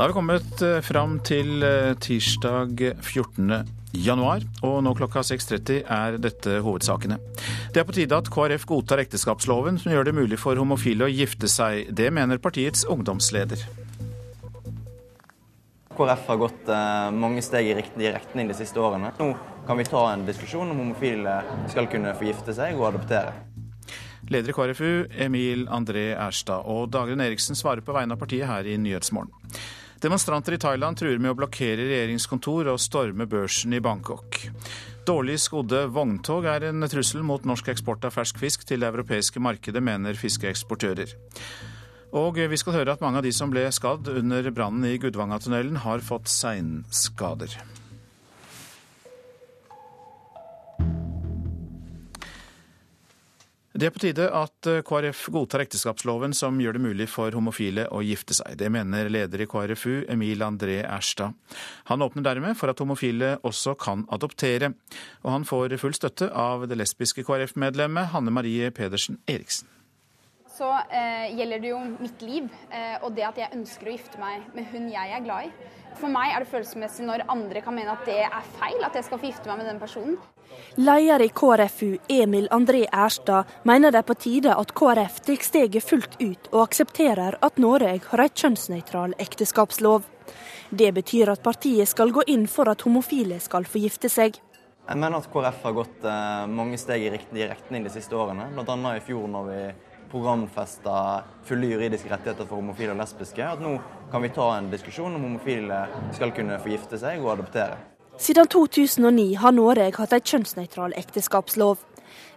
Da har vi kommet eh, fram til eh, tirsdag 14. januar, og nå klokka 6.30 er dette hovedsakene. Det er på tide at KrF godtar ekteskapsloven som gjør det mulig for homofile å gifte seg. Det mener partiets ungdomsleder. KrF har gått eh, mange steg i riktig retning de siste årene. Nå kan vi ta en diskusjon om homofile skal kunne få gifte seg og adoptere. Leder i KrFU, Emil André Erstad, og Dagrun Eriksen svarer på vegne av partiet her i Nyhetsmorgen. Demonstranter i Thailand truer med å blokkere regjeringskontor og storme børsen i Bangkok. Dårlig skodde vogntog er en trussel mot norsk eksport av fersk fisk til det europeiske markedet, mener fiskeeksportører. Og vi skal høre at mange av de som ble skadd under brannen i Gudvangatunnelen, har fått seinskader. Det er på tide at eh, KrF godtar ekteskapsloven som gjør det mulig for homofile å gifte seg. Det mener leder i KrFU, Emil André Erstad. Han åpner dermed for at homofile også kan adoptere. Og han får full støtte av det lesbiske KrF-medlemmet Hanne Marie Pedersen Eriksen. Så eh, gjelder det jo mitt liv eh, og det at jeg ønsker å gifte meg med hun jeg er glad i. For meg er det følelsesmessig når andre kan mene at det er feil, at jeg skal få gifte meg med den personen. Leder i KrFU, Emil André Erstad, mener det er på tide at KrF tar steget fullt ut og aksepterer at Norge har en kjønnsnøytral ekteskapslov. Det betyr at partiet skal gå inn for at homofile skal få gifte seg. Jeg mener at KrF har gått eh, mange steg i riktig retning de siste årene. Bl.a. i fjor når vi programfesta fulle juridiske rettigheter for homofile og lesbiske. At nå kan vi ta en diskusjon om homofile skal kunne få gifte seg og adoptere. Siden 2009 har Norge hatt en kjønnsnøytral ekteskapslov.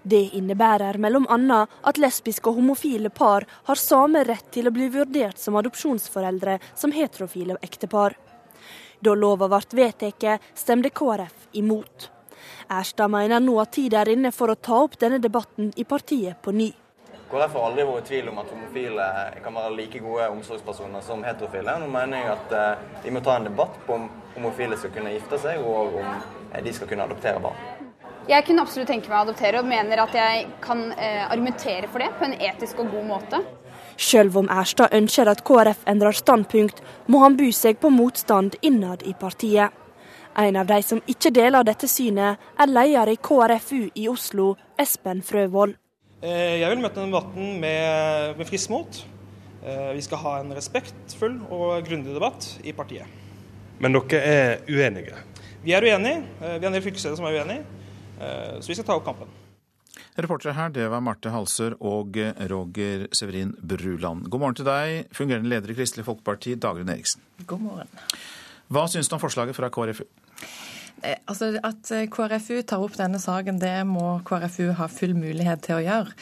Det innebærer bl.a. at lesbiske og homofile par har samme rett til å bli vurdert som adopsjonsforeldre som heterofile ektepar. Da lova ble vedtatt, stemte KrF imot. Erstad mener nå at tida er inne for å ta opp denne debatten i partiet på ny. KrF har aldri vært i tvil om at homofile kan være like gode omsorgspersoner som heterofile. Nå mener jeg at eh, vi må ta en debatt på om homofile skal kunne gifte seg, og om eh, de skal kunne adoptere barn. Jeg kunne absolutt tenke meg å adoptere, og mener at jeg kan eh, argumentere for det på en etisk og god måte. Selv om Erstad ønsker at KrF endrer standpunkt, må han by seg på motstand innad i partiet. En av de som ikke deler dette synet, er leder i KrFU i Oslo, Espen Frøvold. Eh, jeg vil møte den debatten med, med frisk mot. Eh, vi skal ha en respektfull og grundig debatt i partiet. Men dere er uenige? Vi er uenige. Eh, vi er en del fylkesledere som er uenige. Så vi skal ta opp kampen. Reportere her, det var Marte Halsør og Roger Severin Bruland. God morgen til deg, fungerende leder i Kristelig Folkeparti, Dagrun Eriksen. God morgen. Hva syns du om forslaget fra KrFU? Eh, altså At eh, KrFU tar opp denne saken, det må KrFU ha full mulighet til å gjøre.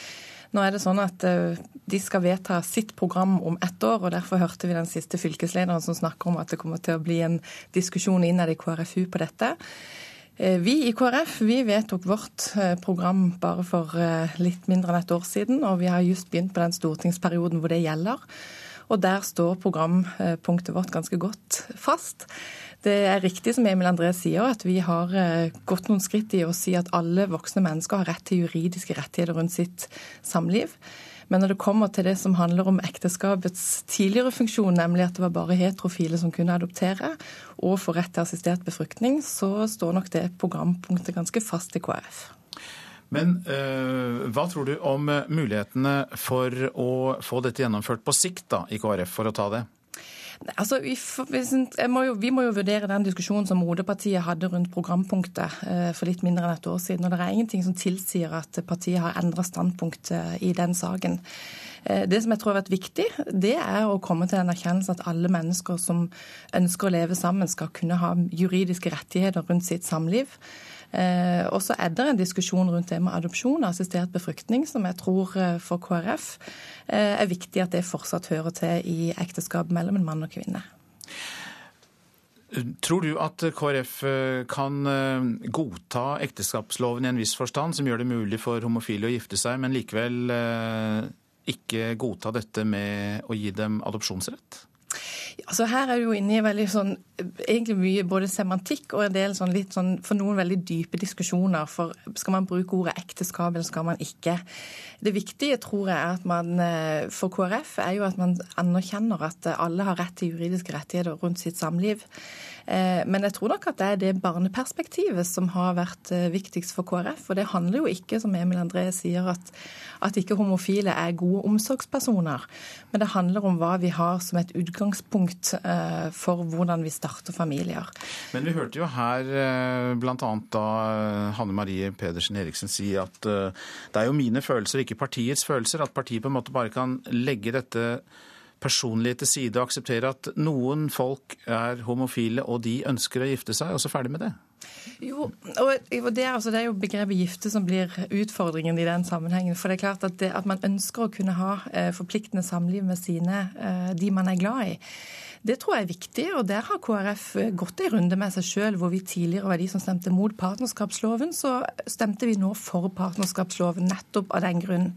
Nå er det sånn at eh, De skal vedta sitt program om ett år, og derfor hørte vi den siste fylkeslederen som snakker om at det kommer til å bli en diskusjon innad i KrFU på dette. Vi i KrF vi vedtok vårt program bare for litt mindre enn et år siden, og vi har just begynt på den stortingsperioden hvor det gjelder. Og der står programpunktet vårt ganske godt fast. Det er riktig som Emil André sier, at vi har eh, gått noen skritt i å si at alle voksne mennesker har rett til juridiske rettigheter rundt sitt samliv. Men når det kommer til det som handler om ekteskapets tidligere funksjon, nemlig at det var bare heterofile som kunne adoptere og få rett til assistert befruktning, så står nok det programpunktet ganske fast i KrF. Men øh, hva tror du om mulighetene for å få dette gjennomført på sikt da, i KrF, for å ta det? Altså, vi, må jo, vi, må jo, vurdere den diskusjonen som Moderpartiet hadde rundt programpunktet eh, for litt mindre enn et år siden. og Det er ingenting som tilsier at partiet har endra standpunkt eh, i den saken. Eh, det som jeg tror har vært viktig, det er å komme til den erkjennelsen at alle mennesker som ønsker å leve sammen, skal kunne ha juridiske rettigheter rundt sitt samliv. Eh, og så er det en diskusjon rundt det med adopsjon og assistert befruktning, som jeg tror eh, for KrF eh, er viktig at det fortsatt hører til i ekteskap mellom en mann og kvinne. Tror du at KrF kan godta ekteskapsloven i en viss forstand, som gjør det mulig for homofile å gifte seg, men likevel ikke godta dette med å gi dem adopsjonsrett? Altså Her er du jo inne i veldig sånn, egentlig mye både semantikk og en del sånn litt sånn, for noen veldig dype diskusjoner. For skal man bruke ordet ekteskap, eller skal man ikke? Det viktige tror jeg at man eh, for KrF er jo at man anerkjenner at alle har rett til juridiske rettigheter rundt sitt samliv. Eh, men jeg tror nok at det er det barneperspektivet som har vært eh, viktigst for KrF. Og det handler jo ikke, som Emil André sier, at, at ikke homofile er gode omsorgspersoner. Men det handler om hva vi har som et utgangspunkt eh, for hvordan vi starter familier. Men vi hørte jo her bl.a. da Hanne Marie Pedersen Eriksen si at det er jo mine følelser, ikke partiets følelser. At partiet på en måte bare kan legge dette personlighet til side og akseptere at noen folk er homofile og de ønsker å gifte seg, og så ferdig med det? Jo, og det er, altså, det er, jo begrepet gifte som blir utfordringen i den sammenhengen. For det er klart at, det, at man ønsker å kunne ha eh, forpliktende samliv med sine, eh, de man er glad i. Det tror jeg er viktig, og der har KrF eh, gått en runde med seg sjøl, hvor vi tidligere var de som stemte mot partnerskapsloven. Så stemte vi nå for partnerskapsloven nettopp av den grunn.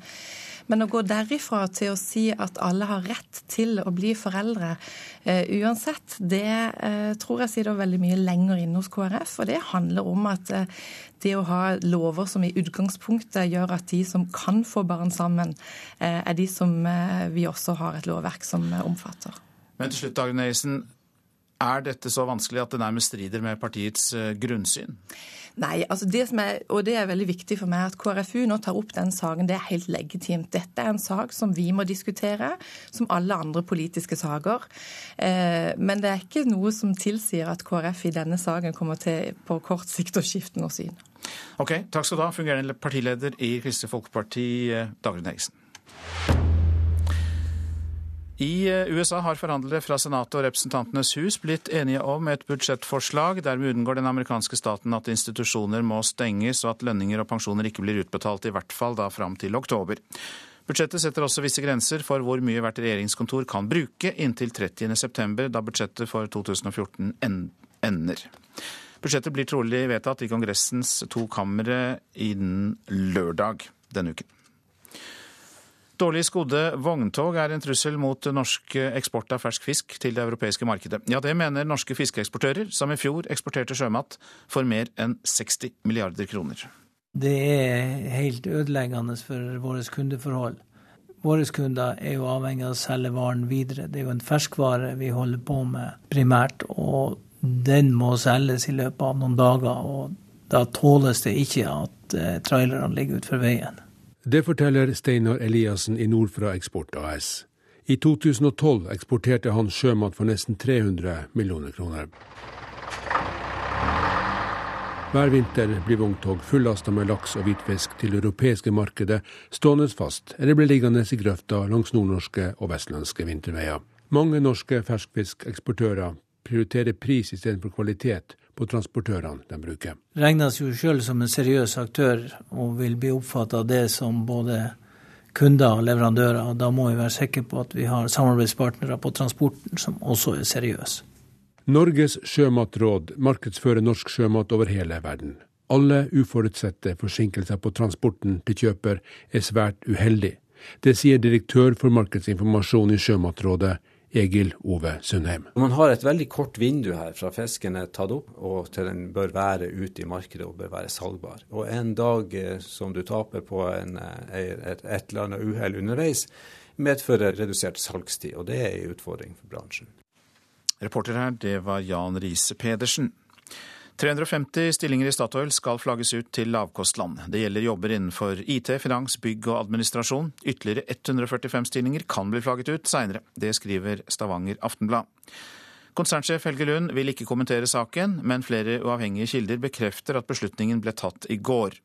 Men å gå derifra til å si at alle har rett til å bli foreldre uh, uansett, det uh, tror jeg sitter veldig mye lenger inne hos KrF. Og det handler om at uh, det å ha lover som i utgangspunktet gjør at de som kan få barn sammen, er de som vi også har et lovverk som omfatter. Men til slutt, Dagrun Eriksen, er dette så vanskelig at det nærmest strider med partiets grunnsyn? Nei, altså det som er, og det er veldig viktig for meg at KrFU nå tar opp den saken. Det er helt legitimt. Dette er en sak som vi må diskutere, som alle andre politiske saker. Eh, men det er ikke noe som tilsier at KrF i denne saken kommer til på kort sikt å skifte noe syn. Ok, takk skal du ha, fungerende partileder i Kristelig Folkeparti, eh, Dagrun Eriksen. I eh, USA har forhandlere fra Senatet og Representantenes hus blitt enige om et budsjettforslag. Dermed unngår den amerikanske staten at institusjoner må stenges og at lønninger og pensjoner ikke blir utbetalt, i hvert fall da fram til oktober. Budsjettet setter også visse grenser for hvor mye hvert regjeringskontor kan bruke inntil 30.9, da budsjettet for 2014 ender. Budsjettet blir trolig vedtatt i Kongressens to kamre innen lørdag denne uken. Dårlig skodde vogntog er en trussel mot norsk eksport av fersk fisk til det europeiske markedet. Ja, det mener norske fiskeeksportører, som i fjor eksporterte sjømat for mer enn 60 milliarder kroner. Det er helt ødeleggende for våre kundeforhold. Våre kunder er jo avhengig av å selge varen videre. Det er jo en ferskvare vi holder på med primært, og den må selges i løpet av noen dager. og Da tåles det ikke at eh, trailerne ligger utfor veien. Det forteller Steinar Eliassen i Nordfra Eksport AS. I 2012 eksporterte han sjømat for nesten 300 millioner kroner. Hver vinter blir vogntog fullasta med laks og hvitfisk til det europeiske markedet stående fast eller blir liggende i grøfta langs nordnorske og vestlandske vinterveier. Mange norske ferskfiskeksportører prioriterer pris istedenfor kvalitet på transportørene de bruker. Regnes jo sjøl som en seriøs aktør og vil bli oppfatta av det som både kunder og leverandører. Da må vi være sikre på at vi har samarbeidspartnere på transporten som også er seriøse. Norges sjømatråd markedsfører norsk sjømat over hele verden. Alle uforutsette forsinkelser på transporten til kjøper er svært uheldig. Det sier direktør for markedsinformasjon i Sjømatrådet, Egil Ove Sundheim. Man har et veldig kort vindu her fra fisken er tatt opp og til den bør være ute i markedet og bør være salgbar. Og en dag eh, som du taper på en, eh, et, et eller annet uhell underveis, medfører redusert salgstid. Og det er en utfordring for bransjen. Reporter her, det var Jan Riise Pedersen. 350 stillinger i Statoil skal flagges ut til lavkostland. Det gjelder jobber innenfor IT, finans, bygg og administrasjon. Ytterligere 145 stillinger kan bli flagget ut seinere. Det skriver Stavanger Aftenblad. Konsernsjef Helge Lund vil ikke kommentere saken, men flere uavhengige kilder bekrefter at beslutningen ble tatt i går.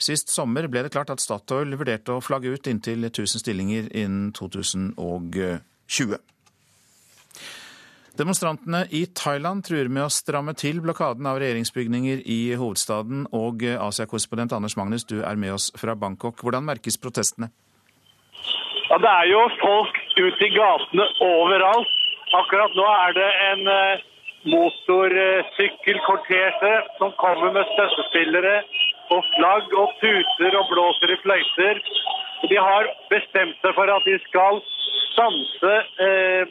Sist sommer ble det klart at Statoil vurderte å flagge ut inntil 1000 stillinger innen 2020. Demonstrantene i Thailand truer med å stramme til blokaden av regjeringsbygninger i hovedstaden. Og Asia-korrespondent Anders Magnus, du er med oss fra Bangkok. Hvordan merkes protestene? Ja, Det er jo folk ute i gatene overalt. Akkurat nå er det en eh, motorsykkelkortesje som kommer med støttespillere og flagg og tuter og blåser i fløyter. De har bestemt seg for at de skal stanse eh,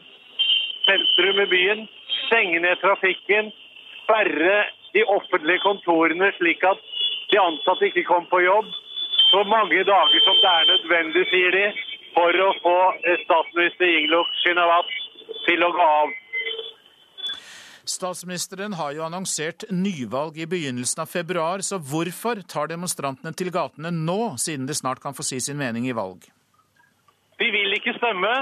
sentrum i byen, stenge ned trafikken, sperre de offentlige kontorene slik at de ansatte ikke kom på jobb så mange dager som det er nødvendig, sier de, for å få eh, statsminister Inglok Shinawat til å gå av. Statsministeren har jo annonsert nyvalg i begynnelsen av februar, så hvorfor tar demonstrantene til gatene nå, siden de snart kan få si sin mening i valg? De vil ikke stemme.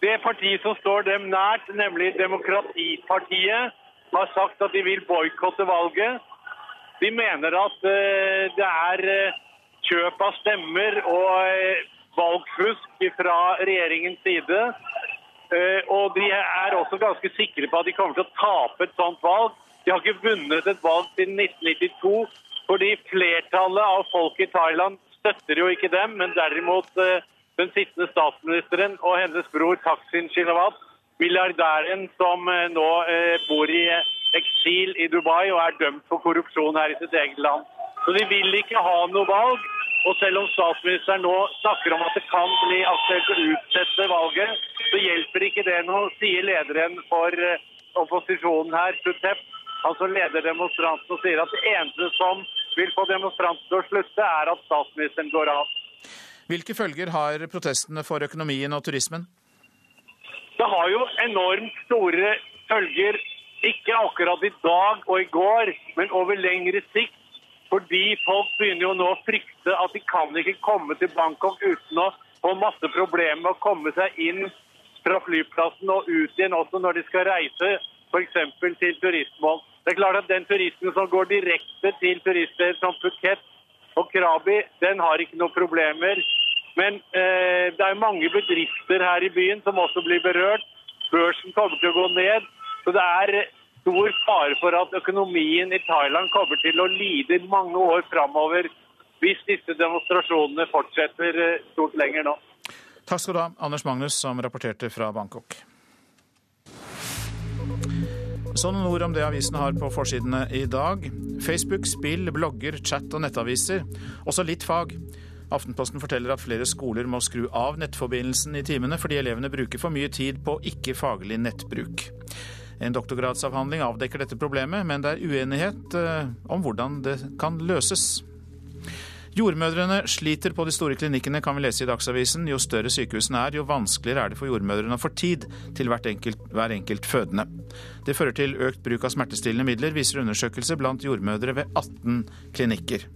Det partiet som står dem nært, nemlig Demokratipartiet, har sagt at de vil boikotte valget. De mener at uh, det er uh, kjøp av stemmer og uh, valgfusk fra regjeringens side. Og de er også ganske sikre på at de kommer til å tape et sånt valg. De har ikke vunnet et valg siden 1992, fordi flertallet av folk i Thailand støtter jo ikke dem, men derimot den sittende statsministeren og hennes bror Taksin Shinawat, milliardæren som nå bor i eksil i Dubai og er dømt for korrupsjon her i sitt eget land. Så de vil ikke ha noe valg. Og selv om statsministeren nå snakker om at det kan bli aktuelt å utsette valget, så hjelper ikke det noe, sier lederen for eh, opposisjonen her, Sutep. Altså leder demonstrantene og sier at det eneste som vil få demonstrantene til å slutte, er at statsministeren går av. Hvilke følger har protestene for økonomien og turismen? Det har jo enormt store følger ikke akkurat i dag og i går, men over lengre sikt. Fordi folk begynner jo nå å frykte at de kan ikke komme til Bangkok uten å få masse problemer med å komme seg inn fra flyplassen og ut igjen også når de skal reise f.eks. til turistmål. Det er klart at Den turisten som går direkte til turiststeder som Phuket og Krabi, den har ikke noen problemer. Men eh, det er mange bedrifter her i byen som også blir berørt. Børsen kommer til å gå ned. Så det er stor fare for at økonomien i Thailand kommer til å lide mange år framover hvis disse demonstrasjonene fortsetter eh, stort lenger nå. Takk skal du ha, Anders Magnus, som rapporterte fra Bangkok. Sånne ord om det avisen har på forsidene i dag. Facebook, spill, blogger, chat og nettaviser. Også litt fag. Aftenposten forteller at flere skoler må skru av nettforbindelsen i timene fordi elevene bruker for mye tid på ikke-faglig nettbruk. En doktorgradsavhandling avdekker dette problemet, men det er uenighet eh, om hvordan det kan løses. Jordmødrene sliter på de store klinikkene, kan vi lese i Dagsavisen. Jo større sykehusene er, jo vanskeligere er det for jordmødrene å få tid til enkelt, hver enkelt fødende. Det fører til økt bruk av smertestillende midler, viser undersøkelse blant jordmødre ved 18 klinikker.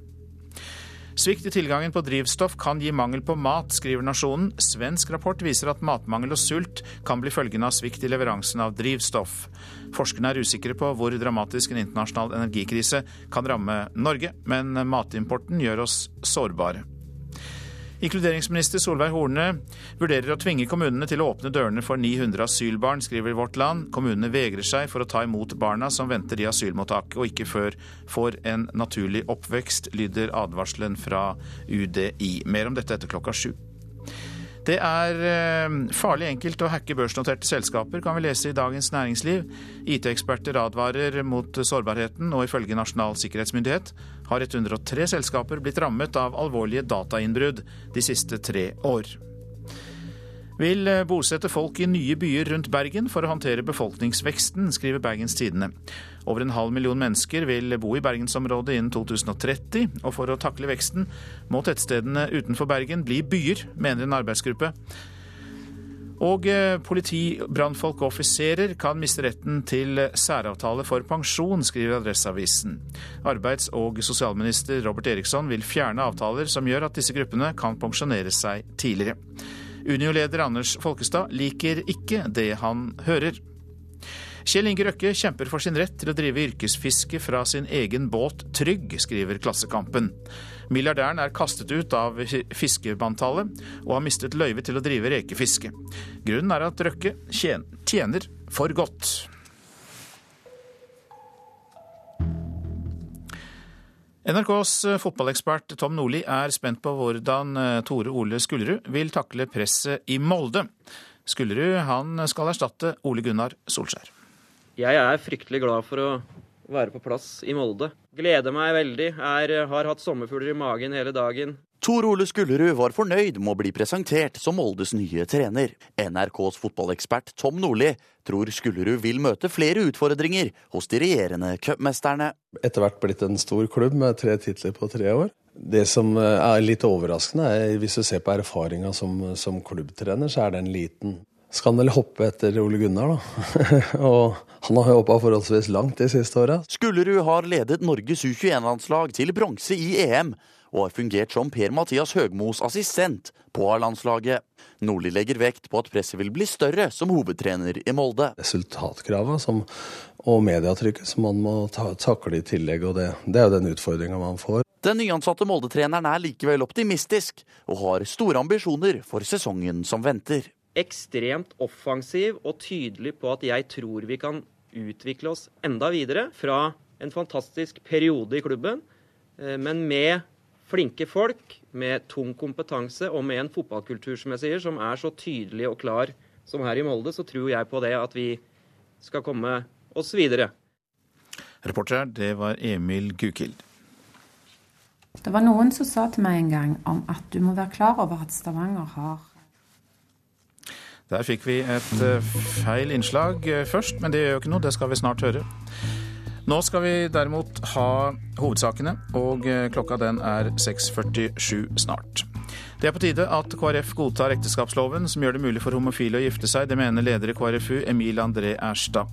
Svikt i tilgangen på drivstoff kan gi mangel på mat, skriver Nasjonen. Svensk rapport viser at matmangel og sult kan bli følgen av svikt i leveransen av drivstoff. Forskerne er usikre på hvor dramatisk en internasjonal energikrise kan ramme Norge, men matimporten gjør oss sårbare. Inkluderingsminister Solveig Horne vurderer å tvinge kommunene til å åpne dørene for 900 asylbarn, skriver Vårt Land. Kommunene vegrer seg for å ta imot barna som venter i asylmottak, og ikke før får en naturlig oppvekst, lyder advarselen fra UDI. Mer om dette etter klokka sju. Det er eh, farlig enkelt å hacke børsnoterte selskaper, kan vi lese i Dagens Næringsliv. IT-eksperter advarer mot sårbarheten, og ifølge Nasjonal sikkerhetsmyndighet har 103 selskaper blitt rammet av alvorlige datainnbrudd de siste tre år vil eh, bosette folk i nye byer rundt Bergen for å håndtere befolkningsveksten, skriver Bergens Tidende. Over en halv million mennesker vil bo i bergensområdet innen 2030, og for å takle veksten må tettstedene utenfor Bergen bli byer, mener en arbeidsgruppe. Og eh, politi, brannfolk og offiserer kan miste retten til særavtale for pensjon, skriver Adresseavisen. Arbeids- og sosialminister Robert Eriksson vil fjerne avtaler som gjør at disse gruppene kan pensjonere seg tidligere. Unio-leder Anders Folkestad liker ikke det han hører. Kjell Inge Røkke kjemper for sin rett til å drive yrkesfiske fra sin egen båt Trygg, skriver Klassekampen. Milliardæren er kastet ut av fiskebanntallet og har mistet løyve til å drive rekefiske. Grunnen er at Røkke tjener for godt. NRKs fotballekspert Tom Nordli er spent på hvordan eh, Tore Ole Skullerud vil takle presset i Molde. Skullerud han skal erstatte Ole Gunnar Solskjær. Jeg er fryktelig glad for å være på plass i Molde. Gleder meg veldig. Er, har hatt sommerfugler i magen hele dagen. Tor Ole Skullerud var fornøyd med å bli presentert som Moldes nye trener. NRKs fotballekspert Tom Nordli tror Skullerud vil møte flere utfordringer hos de regjerende cupmesterne. Etter hvert blitt en stor klubb med tre titler på tre år. Det som er litt overraskende, er hvis du ser på erfaringa som, som klubbtrener, så er den liten skal han vel hoppe etter Ole Gunnar, da. og han har jo hoppa forholdsvis langt de siste åra. Skullerud har ledet Norges U21-landslag til bronse i EM, og har fungert som Per-Mathias Høgmos assistent på A-landslaget. Nordli legger vekt på at presset vil bli større som hovedtrener i Molde. Resultatkrava og mediatrykket som man må ta, takle i tillegg, og det, det er jo den utfordringa man får. Den nyansatte Molde-treneren er likevel optimistisk, og har store ambisjoner for sesongen som venter ekstremt offensiv og tydelig på at jeg tror vi kan utvikle oss enda videre fra en fantastisk periode i klubben, eh, men med flinke folk, med tung kompetanse og med en fotballkultur som jeg sier, som er så tydelig og klar som her i Molde, så tror jeg på det at vi skal komme oss videre. Reporter det var Emil Gukild. Det var noen som sa til meg en gang om at du må være klar over at Stavanger har der fikk vi et eh, feil innslag eh, først, men det gjør jo ikke noe, det skal vi snart høre. Nå skal vi derimot ha hovedsakene, og eh, klokka den er 6.47 snart. Det er på tide at KrF godtar ekteskapsloven som gjør det mulig for homofile å gifte seg. Det mener leder i KrFU Emil André Erstad.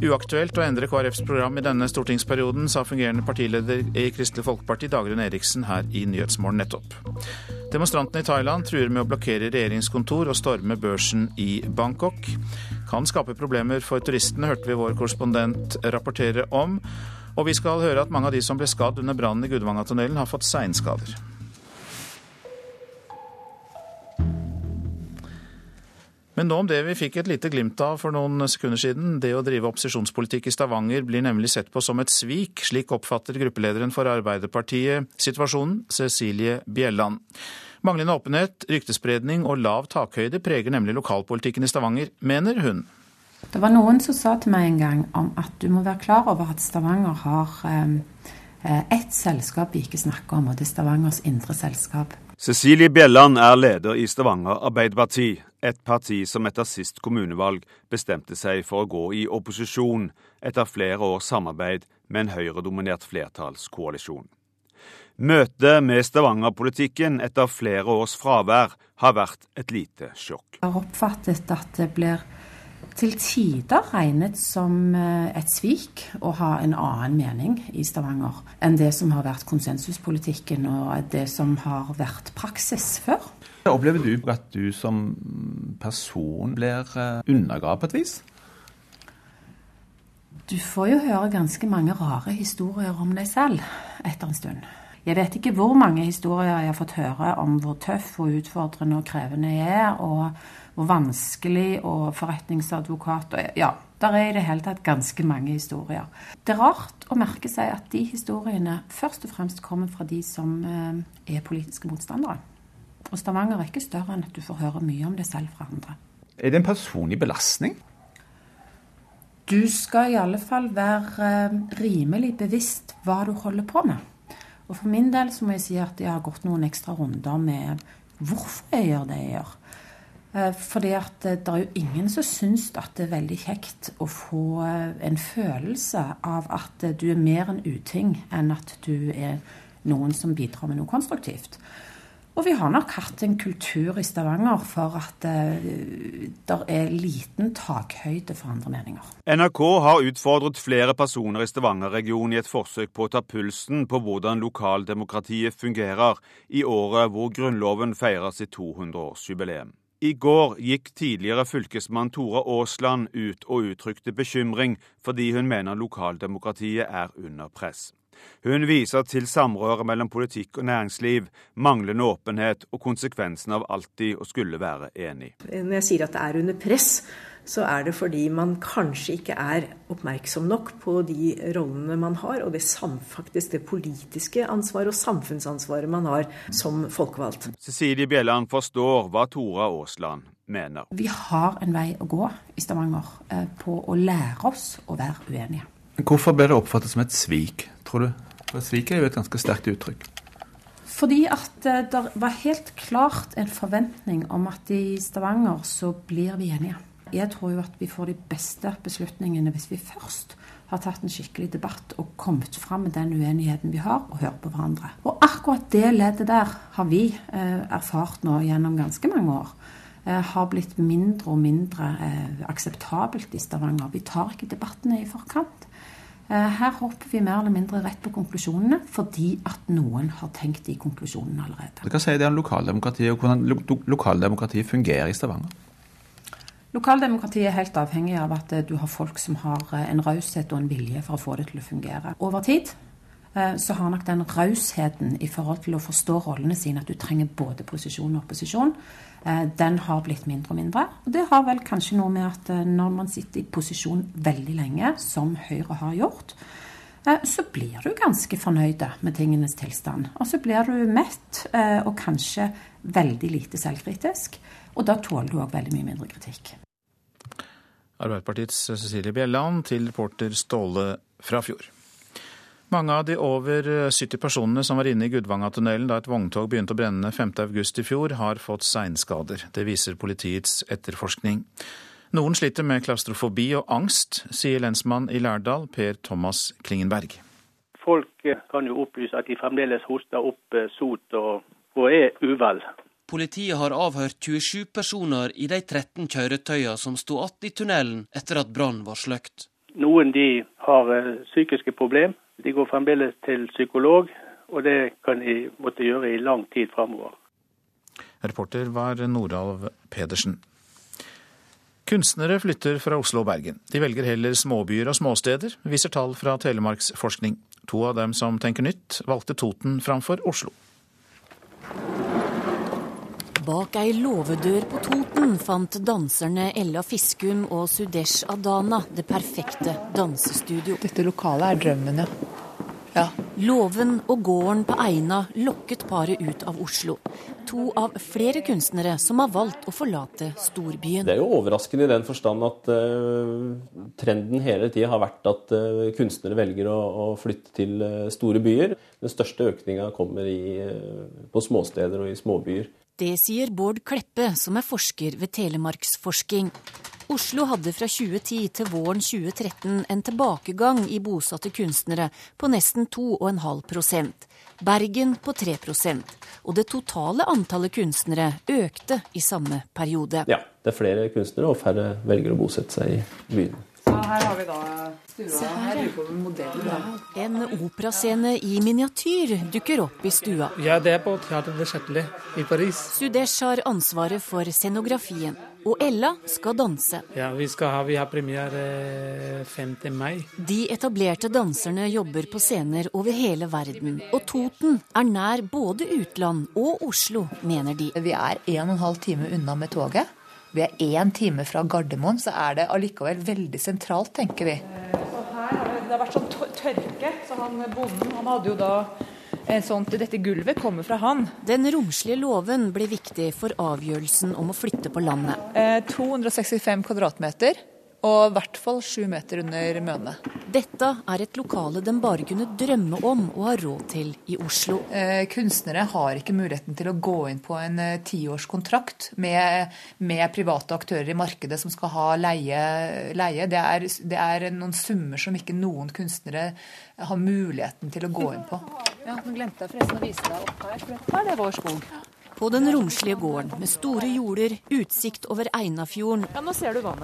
Uaktuelt å endre KrFs program i denne stortingsperioden, sa fungerende partileder i Kristelig Folkeparti Dagrun Eriksen her i Nyhetsmorgen nettopp. Demonstrantene i Thailand truer med å blokkere regjeringskontor og storme børsen i Bangkok. Kan skape problemer for turistene, hørte vi vår korrespondent rapportere om. Og vi skal høre at mange av de som ble skadd under brannen i Gudvangatunnelen, har fått seinskader. Men nå om det vi fikk et lite glimt av for noen sekunder siden. Det å drive opposisjonspolitikk i Stavanger blir nemlig sett på som et svik. Slik oppfatter gruppelederen for Arbeiderpartiet situasjonen, Cecilie Bjelland. Manglende åpenhet, ryktespredning og lav takhøyde preger nemlig lokalpolitikken i Stavanger, mener hun. Det var noen som sa til meg en gang om at du må være klar over at Stavanger har eh, ett selskap vi ikke snakker om, og det er Stavangers indre selskap. Cecilie Bjelland er leder i Stavanger Arbeiderparti, et parti som etter sist kommunevalg bestemte seg for å gå i opposisjon etter flere års samarbeid med en høyredominert flertallskoalisjon. Møtet med Stavanger-politikken etter flere års fravær har vært et lite sjokk. Jeg har oppfattet at det blir til tider regnet som eh, et svik å ha en annen mening i Stavanger enn det som har vært konsensuspolitikken og det som har vært praksis før. Opplever du at du som person blir eh, undergravd på et vis? Du får jo høre ganske mange rare historier om deg selv etter en stund. Jeg vet ikke hvor mange historier jeg har fått høre om hvor tøff og utfordrende og krevende jeg er, og hvor vanskelig og forretningsadvokat og Ja, der er i det hele tatt ganske mange historier. Det er rart å merke seg at de historiene først og fremst kommer fra de som eh, er politiske motstandere. Og Stavanger er ikke større enn at du får høre mye om det selv fra andre. Er det en personlig belastning? Du skal i alle fall være eh, rimelig bevisst hva du holder på med. Og for min del så må jeg si at jeg har gått noen ekstra runder med hvorfor jeg gjør det jeg gjør. Eh, fordi at det er jo ingen som syns at det er veldig kjekt å få eh, en følelse av at du er mer en uting enn at du er noen som bidrar med noe konstruktivt. Og vi har nok hatt en kultur i Stavanger for at uh, det er liten takhøyde for andre meninger. NRK har utfordret flere personer i Stavanger-regionen i et forsøk på å ta pulsen på hvordan lokaldemokratiet fungerer i året hvor Grunnloven feirer sitt 200-årsjubileum. I går gikk tidligere fylkesmann Tore Aasland ut og uttrykte bekymring fordi hun mener lokaldemokratiet er under press. Hun viser til samrøret mellom politikk og næringsliv, manglende åpenhet og konsekvensen av alltid å skulle være enig. Når jeg sier at det er under press, så er det fordi man kanskje ikke er oppmerksom nok på de rollene man har, og det faktisk det politiske ansvaret og samfunnsansvaret man har som folkevalgt. Cecilie Bjelland forstår hva Tora Aasland mener. Vi har en vei å gå i Stavanger eh, på å lære oss å være uenige. Hvorfor ble det oppfattet som et svik, tror du? For svik er jo et ganske sterkt uttrykk. Fordi at eh, det var helt klart en forventning om at i Stavanger så blir vi enige. Jeg tror jo at vi får de beste beslutningene hvis vi først har tatt en skikkelig debatt og kommet fram med den uenigheten vi har, og hørt på hverandre. Og akkurat det leddet der har vi eh, erfart nå gjennom ganske mange år. Eh, har blitt mindre og mindre eh, akseptabelt i Stavanger. Vi tar ikke debattene i forkant. Eh, her hopper vi mer eller mindre rett på konklusjonene fordi at noen har tenkt de konklusjonene allerede. Hva sier det om lokaldemokratiet, og hvordan lo lokaldemokratiet fungerer i Stavanger? Lokaldemokratiet er helt avhengig av at du har folk som har en raushet og en vilje for å få det til å fungere. Over tid så har nok den rausheten i forhold til å forstå rollene sine, at du trenger både posisjon og opposisjon, den har blitt mindre og mindre. Og det har vel kanskje noe med at når man sitter i posisjon veldig lenge, som Høyre har gjort, så blir du ganske fornøyd med tingenes tilstand. Og så blir du mett og kanskje veldig lite selvkritisk. Og da tåler du òg veldig mye mindre kritikk. Arbeiderpartiets Cecilie Bjelland til reporter Ståle Frafjord. Mange av de over 70 personene som var inne i Gudvangatunnelen da et vogntog begynte å brenne 5.8 i fjor, har fått seinskader. Det viser politiets etterforskning. Noen sliter med klaustrofobi og angst, sier lensmann i Lærdal, Per Thomas Klingenberg. Folk kan jo opplyse at de fremdeles hoster opp sot og, og er uvel. Politiet har avhørt 27 personer i de 13 kjøretøyene som sto igjen i tunnelen etter at brannen var sløkt. Noen de har psykiske problemer. De går fremdeles til psykolog, og det kan de måtte gjøre i lang tid framover. Reporter var Noralv Pedersen. Kunstnere flytter fra Oslo og Bergen. De velger heller småbyer og småsteder, viser tall fra Telemarksforskning. To av dem som tenker nytt, valgte Toten framfor Oslo. Bak ei låvedør på Toten fant danserne Ella Fiskum og Sudesh Adana det perfekte dansestudio. Dette lokalet er drømmen, ja. ja. Låven og gården på Eina lokket paret ut av Oslo. To av flere kunstnere som har valgt å forlate storbyen. Det er jo overraskende i den forstand at uh, trenden hele tida har vært at uh, kunstnere velger å, å flytte til uh, store byer. Den største økninga kommer i, på småsteder og i småbyer. Det sier Bård Kleppe, som er forsker ved Telemarksforsking. Oslo hadde fra 2010 til våren 2013 en tilbakegang i bosatte kunstnere på nesten 2,5% Bergen på 3% og det totale antallet kunstnere økte i samme periode. Ja, det er flere kunstnere, og færre velger å bosette seg i byene. Her har vi da stua. Her på modellen. En operascene i miniatyr dukker opp i stua. Ja, det er på Teater de Châtelet i Paris. Sudesh har ansvaret for scenografien, og Ella skal danse. Ja, Vi, skal ha, vi har premiere 5. mai. De etablerte danserne jobber på scener over hele verden, og Toten er nær både utland og Oslo, mener de. Vi er en og en halv time unna med toget. Vi er én time fra Gardermoen, så er det allikevel veldig sentralt, tenker vi. Og her har det, det har vært sånn tørke, så han bonden han hadde jo da en sånn, Dette gulvet kommer fra han. Den romslige låven blir viktig for avgjørelsen om å flytte på landet. Eh, 265 kvadratmeter. Og i hvert fall sju meter under mønet. Dette er et lokale de bare kunne drømme om å ha råd til i Oslo. Eh, kunstnere har ikke muligheten til å gå inn på en eh, tiårskontrakt med, med, private aktører i markedet som skal ha leie. leie. Det, er, det, er, noen summer som ikke noen kunstnere har muligheten til å gå inn på. Ja, Nå glemte jeg forresten å vise deg opp her, for dette er det vår skog. På den romslige gården med store jorder, utsikt over Einafjorden ja,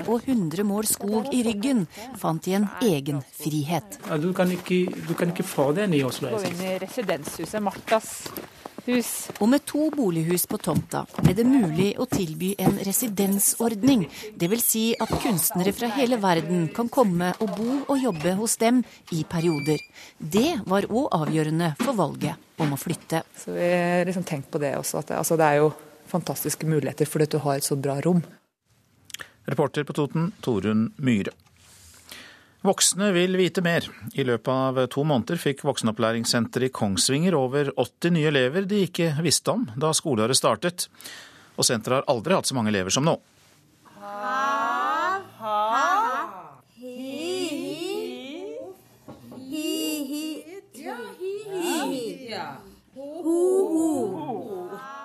og 100 mål skog i ryggen, fant de en egen frihet. Ja, du, kan ikke, du, kan ikke, få den i Oslo. Gå inn i residenshuset Martas hus. Og med to bolighus på tomta ble det mulig å tilby en residensordning. Dvs. Si at kunstnere fra hele verden kan komme og bo og jobbe hos dem i perioder. Det var òg avgjørende for valget om å flytte. Så vi har liksom tenkt på det også, at det, altså det er jo fantastiske muligheter fordi du har et så bra rom. Reporter på Toten, Torunn Myhre. Voksne vil vite mer. I løpet av to måneder fikk voksenopplæringssenteret i Kongsvinger over 80 nye elever de ikke visste om da skoleåret startet. Og senteret har aldri hatt så mange elever som nå.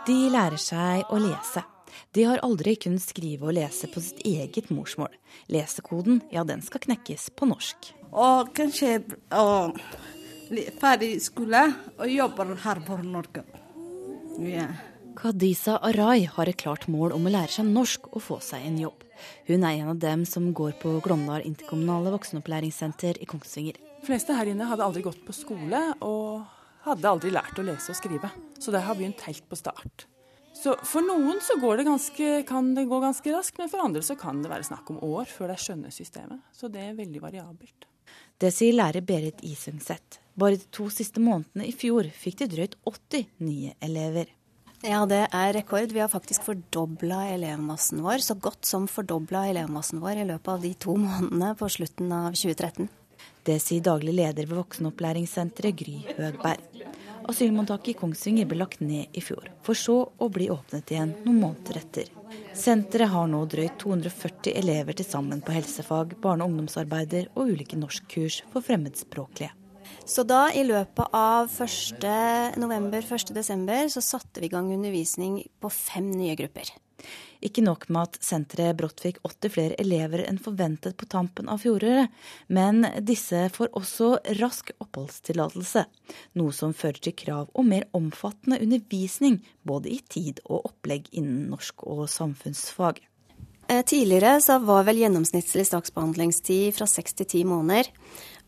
De lærer seg å lese. De har aldri kunnet skrive og lese på sitt eget morsmål. Lesekoden, ja, den skal knekkes på norsk. Og kanskje og, ferdig skole og jobber her på Norge. Ja. Kadisa Arai har et klart mål om å lære seg norsk og få seg en jobb. Hun er en av dem som går på Glåmdal interkommunale voksenopplæringssenter i Kongsvinger. De fleste her inne hadde aldri gått på skole og hadde aldri lært å lese og skrive. Så det har begynt helt på start. Så For noen så det ganske, kan det gå ganske raskt, men for andre så kan det være snakk om år før de skjønner systemet. Så det er veldig variabelt. Det sier lærer Berit Isungseth. Bare de to siste månedene i fjor fikk de drøyt 80 nye elever. Ja, det er rekord. Vi har faktisk fordobla elevmassen vår. Så godt som fordobla elevmassen vår i løpet av de to månedene på slutten av 2013. Det sier daglig leder ved voksenopplæringssenteret Gry Høgberg. Asylmottaket i Kongsvinger ble lagt ned i fjor, for så å bli åpnet igjen noen måneder etter. Senteret har nå drøyt 240 elever til sammen på helsefag, barne- og ungdomsarbeider og ulike norskkurs for fremmedspråklige. Så da, i løpet av 1. november, 1. desember, så satte vi i gang undervisning på fem nye grupper. Ikke nok med at senteret brått fikk 80 flere elever enn forventet på tampen av fjoråret, men disse får også rask oppholdstillatelse. Noe som fører til krav om mer omfattende undervisning, både i tid og opplegg innen norsk og samfunnsfag. Eh, tidligere var vel gjennomsnittlig saksbehandlingstid fra seks til ti måneder.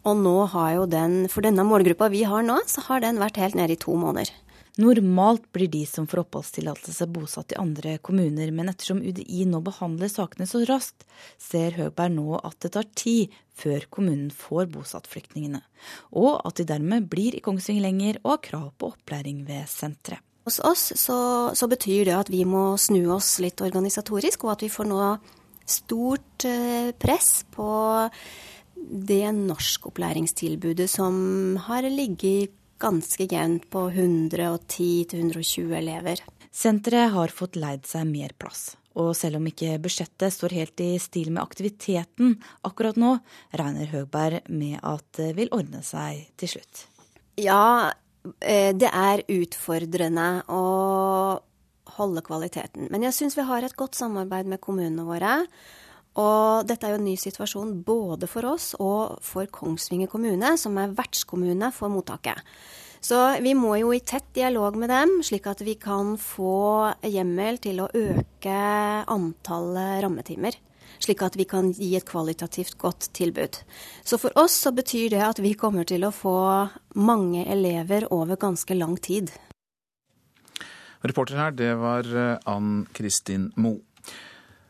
Og nå har jo den, for denne målgruppa vi har nå, så har den vært helt nede i to måneder. Normalt blir de som får oppholdstillatelse bosatt i andre kommuner, men ettersom UDI nå behandler sakene så raskt, ser Høgberg nå at det tar tid før kommunen får bosatt flyktningene, og at de dermed blir i Kongsvinger lenger og har krav på opplæring ved senteret. Hos oss så, så, betyr det at vi må snu oss litt organisatorisk, og at vi får nå stort eh, press på det norskopplæringstilbudet som har ligget ganske jevnt på 110-120 elever. Senteret har fått leid seg mer plass. Og selv om ikke budsjettet står helt i stil med aktiviteten akkurat nå, regner Høgberg med at det vil ordne seg til slutt. Ja, eh, det er utfordrende å holde kvaliteten. Men jeg syns vi har et godt samarbeid med kommunene våre. Og dette er jo en ny situasjon både for oss og for Kongsvinger kommune, som er vertskommune for mottaket. Så vi må jo i tett dialog med dem, slik at vi kan få hjemmel til å øke antallet rammetimer. Slik at vi kan gi et kvalitativt godt tilbud. Så for oss så betyr det at vi kommer til å få mange elever over ganske lang tid. Reporter her, det var Ann Kristin Moe.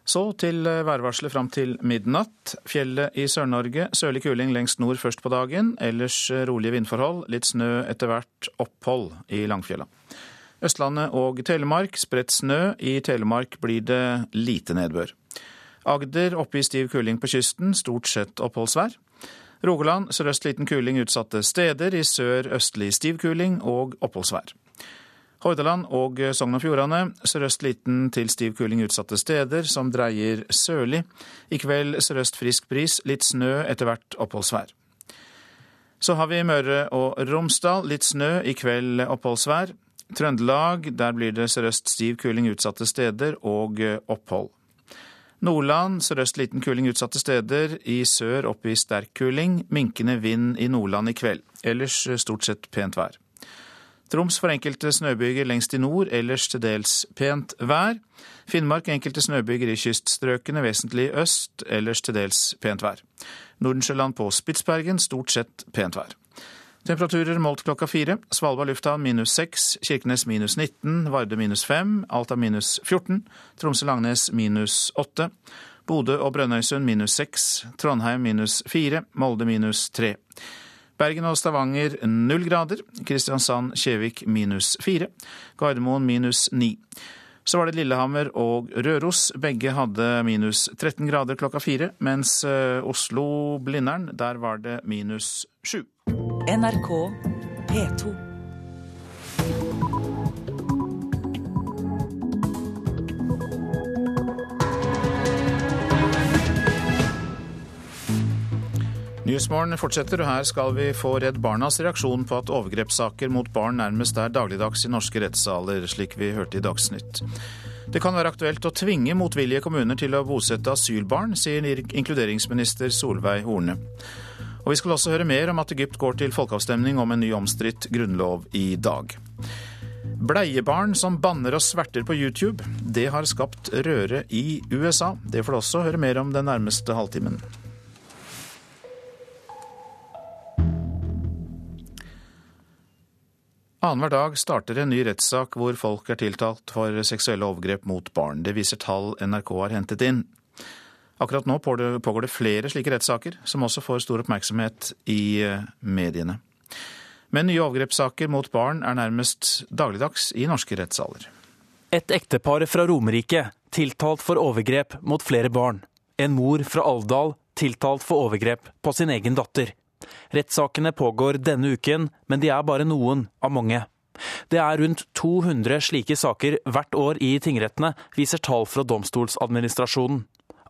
Så til eh, værvarselet fram til midnatt. Fjellet i Sør-Norge. Sørlig kuling lengst nord først på dagen. Ellers eh, rolige vindforhold. Litt snø etter hvert. Opphold i Langfjella. Østlandet og Telemark spredt snø. I Telemark blir det lite nedbør. Agder oppe i stiv kuling på kysten. Stort sett oppholdsvær. Rogaland sørøst liten kuling utsatte steder. I sør østlig stiv kuling og oppholdsvær. Hordaland og Sogn og Fjordane sørøst liten til stiv kuling utsatte steder, som dreier sørlig. I kveld sørøst frisk bris, litt snø, etter hvert oppholdsvær. Så har vi Møre og Romsdal, litt snø, i kveld oppholdsvær. Trøndelag, der blir det sørøst stiv kuling utsatte steder og opphold. Nordland sørøst liten kuling utsatte steder, i sør opp i sterk kuling. Minkende vind i Nordland i kveld. Ellers stort sett pent vær. Troms for enkelte snøbyger lengst i nord, ellers til dels pent vær. Finnmark enkelte snøbyger i kyststrøkene, vesentlig øst, ellers til dels pent vær. Nordensjøland på Spitsbergen stort sett pent vær. Temperaturer målt klokka fire. Svalbard lufthavn minus seks, Kirkenes minus 19, Varde minus fem, Alta minus 14, Tromsø-Langnes minus åtte, Bodø og Brønnøysund minus seks, Trondheim minus fire, Molde minus tre. Bergen og Stavanger null grader. Kristiansand-Kjevik minus fire. Gardermoen minus ni. Så var det Lillehammer og Røros. Begge hadde minus 13 grader klokka fire, mens eh, Oslo-Blindern, der var det minus sju. NRK P2. Nyhetsmorgen fortsetter, og her skal vi få Redd Barnas reaksjon på at overgrepssaker mot barn nærmest er dagligdags i norske rettssaler, slik vi hørte i Dagsnytt. Det kan være aktuelt å tvinge motvillige kommuner til å bosette asylbarn, sier inkluderingsminister Solveig Horne. Og vi skal også høre mer om at Egypt går til folkeavstemning om en ny omstridt grunnlov i dag. Bleiebarn som banner og sverter på YouTube, det har skapt røre i USA. Det får du også høre mer om den nærmeste halvtimen. Annenhver dag starter en ny rettssak hvor folk er tiltalt for seksuelle overgrep mot barn. Det viser tall NRK har hentet inn. Akkurat nå pågår det flere slike rettssaker, som også får stor oppmerksomhet i eh, mediene. Men nye overgrepssaker mot barn er nærmest dagligdags i norske rettssaler. Et ektepar fra Romerike tiltalt for overgrep mot flere barn. En mor fra Alvdal tiltalt for overgrep på sin egen datter. Rettssakene pågår denne uken, men de er bare noen av mange. Det er rundt 200 slike saker hvert år i tingrettene, viser tall fra Domstolsadministrasjonen.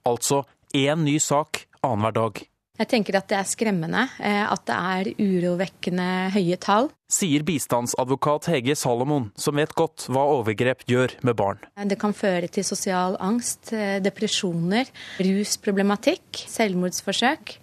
Altså én ny sak annenhver dag. Jeg tenker at det er skremmende, eh, at det er urovekkende høye tall. Sier bistandsadvokat Hege Salomon, som vet godt hva overgrep gjør med barn. Det kan føre til sosial angst, eh, depresjoner, rusproblematikk, selvmordsforsøk.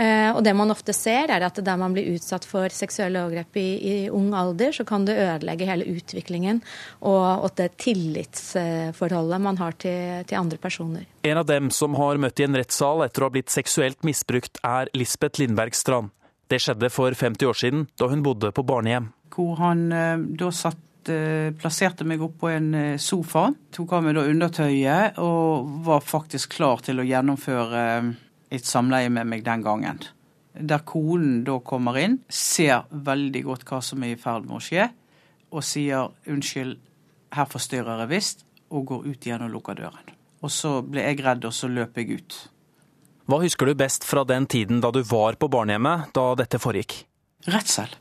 Eh, og det man ofte ser, er at der man blir utsatt for seksuelle overgrep i, i ung alder, så kan det ødelegge hele utviklingen og, og det tillitsforholdet man har til, til, andre personer. En av dem som har møtt i en rettssal etter å ha blitt seksuelt misbrukt, er Lisbeth Lindberg Strand. Det skjedde for 50 år siden, da hun bodde på barnehjem. Hvor han eh, da satt eh, plasserte meg opp på en sofa, tok av meg da undertøyet og var faktisk klar til å gjennomføre et samleie med meg den gangen. Der konen da kommer inn, ser veldig godt hva som er i ferd med å skje, og sier unnskyld, her forstyrrer jeg visst, og går ut igjen og lukker døren. Og så ble jeg redd, og så løp jeg ut. Hva husker du best fra den tiden da du var på barnehjemmet da dette foregikk? Redsel.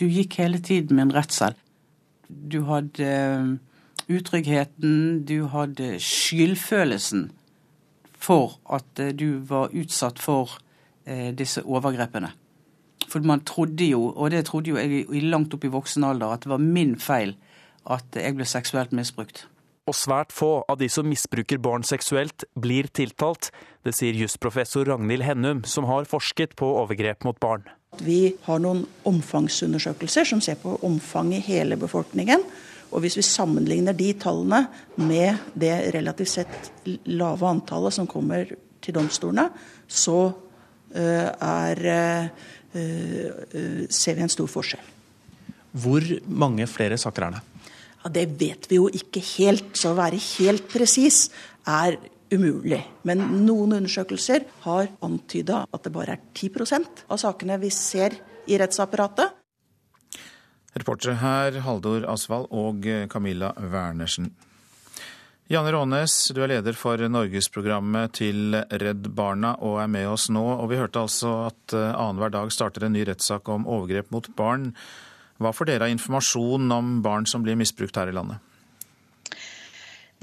Du gikk hele tiden med en redsel. Du hadde eh, utryggheten, du hadde skyldfølelsen for at eh, du var utsatt for eh, disse overgrepene. For man trodde jo, og det trodde jo jeg langt opp i voksen alder, at det var min feil at jeg ble seksuelt misbrukt. Og svært få av de som misbruker barn seksuelt, blir tiltalt. Det sier jusprofessor Ragnhild Hennum, som har forsket på overgrep mot barn. Vi har noen omfangsundersøkelser som ser på omfanget i hele befolkningen. Og hvis vi sammenligner de tallene med det relativt sett lave antallet som kommer til domstolene, så uh, er, uh, ser vi en stor forskjell. Hvor mange flere saker er det? Ja, det vet vi jo ikke helt. Så å være helt presis er umulig. Men noen undersøkelser har antyda at det bare er 10% av sakene vi ser i rettsapparatet, Reportere her Haldor Asvald og Camilla Wernersen. Janne Rånes, du er leder for norgesprogrammet til Redd Barna og er med oss nå. Og vi hørte altså at eh, annenhver dag starter en ny rettssak om overgrep mot barn. Hva får dere av informasjon om barn som blir misbrukt her i landet?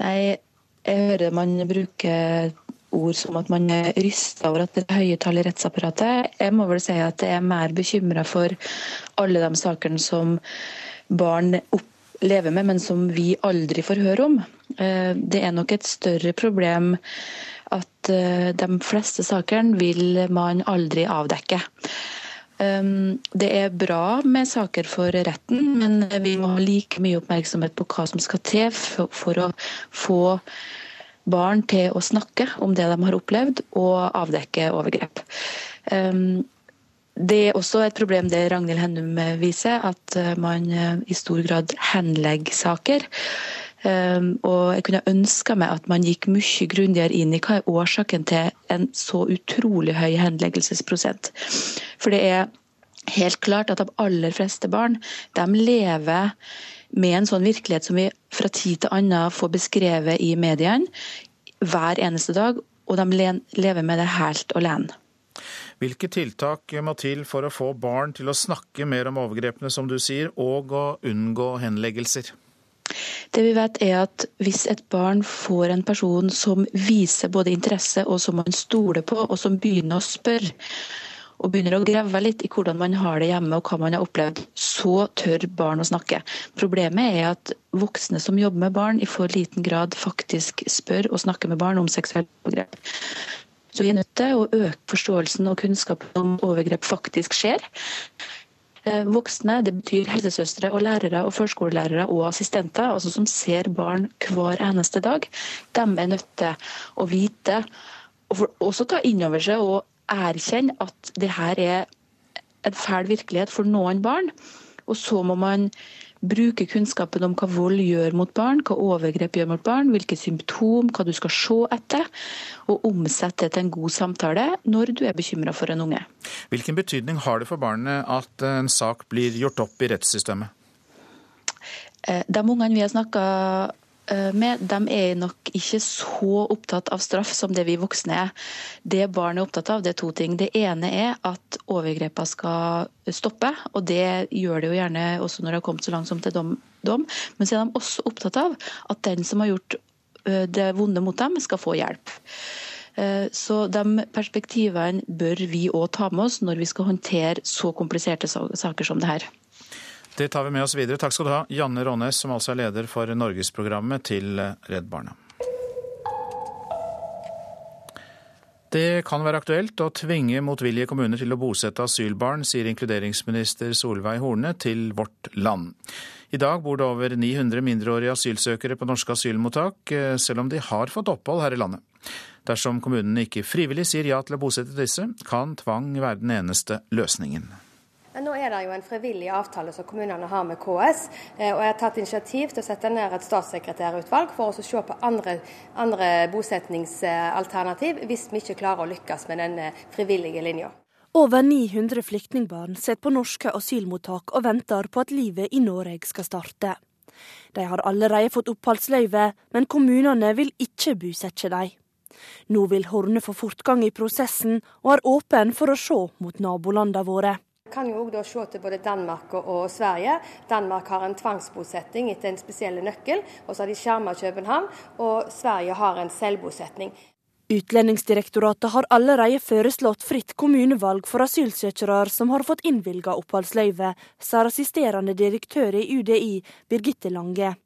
Nei, jeg hører man bruker ord som at man er rysta over at det er høye tall i rettsapparatet. Jeg må vel si at jeg er mer bekymra for alle de sakene som barn lever med, men som vi aldri får høre om. Eh, det er nok et større problem at eh, de fleste sakene vil man aldri avdekke. Eh, det er bra med saker for retten, men vi må ha like mye oppmerksomhet på hva som skal til for å få barn til å snakke om det de har opplevd, og avdekke overgrep. Um, det er også et problem det Ragnhild Hennum viser, at uh, man uh, i stor grad henlegger saker. Um, og jeg kunne ønska meg at man gikk mye grundigere inn i hva er årsaken til en så utrolig høy henleggelsesprosent. For det er helt klart at de aller fleste barn de lever med en sånn virkelighet som vi fra tid til annen får beskrevet i mediene hver eneste dag, og de lever med det helt alene. Hvilke tiltak må til for å få barn til å snakke mer om overgrepene, som du sier, og å unngå henleggelser? Det vi vet er at Hvis et barn får en person som viser både interesse og som man stoler på, og som begynner å spørre, og begynner å grave litt i hvordan man har det hjemme og hva man har opplevd, så tør barn å snakke. Problemet er at voksne som jobber med barn, i for liten grad faktisk spør og snakker med barn om seksuelle overgrep. Så vi er nødt til å øke forståelsen og kunnskapen om overgrep faktisk skjer. Eh, voksne, det betyr helsesøstre og lærere og førskolelærere og assistenter, altså som ser barn hver eneste dag. De er nødt til å vite, og også ta inn over seg og erkjenne at det her er en fæl virkelighet for noen barn. Og så må man bruke kunnskapen om hva vold gjør mot barn, hva overgrep gjør mot barn, hvilke symptom, hva du skal se etter, og omsette det til en god samtale når du er bekymra for en unge. Hvilken betydning har det for barnet at en sak blir gjort opp i rettssystemet? Eh, de ungene vi har snakka med, de er nok ikke så opptatt av straff som det vi voksne er. Det barn er opptatt av, det er to ting. Det ene er at overgrepene skal stoppe, og det gjør det jo gjerne også når det har kommet så langt som til dom. dom. Men så er de også opptatt av at den som har gjort eh, det vonde mot dem, skal få hjelp. Eh, så de perspektivene bør vi òg ta med oss når vi skal håndtere så kompliserte saker som det her. Det tar vi med oss videre. Takk skal du ha, Janne Rånes, som altså er leder for Norgesprogrammet til Redd Barna. Det kan være aktuelt å tvinge motvillige kommuner til å bosette asylbarn, sier inkluderingsminister Solveig Horne til Vårt Land. I dag bor det over 900 mindreårige asylsøkere på norske asylmottak, eh, selv om de har fått opphold her i landet. Dersom kommunene ikke frivillig sier ja til å bosette disse, kan tvang være den eneste løsningen. Nå er det jo en frivillig avtale som kommunene har med KS. Eh, og jeg har tatt initiativ til å sette ned et statssekretærutvalg for å se på andre, andre bosetningsalternativ hvis vi ikke klarer å lykkes med den frivillige linja. Over 900 flyktningbarn sitter på norske asylmottak og venter på at livet i Norge skal starte. De har allerede fått oppholdsløyve, men kommunene vil ikke bosette dem. Nå vil Horne få fortgang i prosessen, og er åpen for å se mot nabolandene våre kan jo også se til både Danmark og Sverige. Danmark har en tvangsbosetting etter en spesiell nøkkel, og så har de skjerma København. Og Sverige har en selvbosetning. Utlendingsdirektoratet har allerede foreslått fritt kommunevalg for asylsøkere som har fått innvilga oppholdsløyve, sa assisterende direktør i UDI, Birgitte Lange.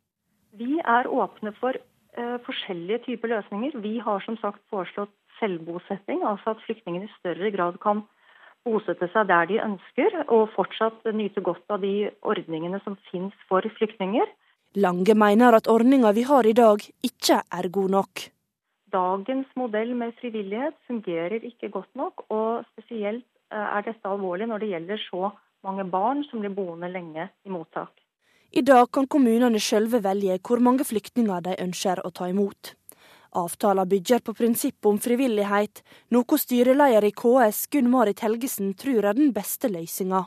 Vi er åpne for uh, forskjellige typer løsninger. Vi har som sagt foreslått selvbosetting, altså at flyktningene i større grad kan bosette seg der de ønsker, og fortsatt nyte godt av de ordningene som finnes for flyktninger. Lange mener at ordninga vi har i dag ikke er god nok. Dagens modell med frivillighet fungerer ikke godt nok, og spesielt eh, er dette alvorlig når det gjelder så mange barn som blir boende lenge i mottak. I dag kan kommunene sjølve velge hvor mange flyktninger de ønsker å ta imot. Avtalen bygger på prinsippet om frivillighet, noe styreleder i KS Gunn Marit Helgesen tror er den beste løsninga.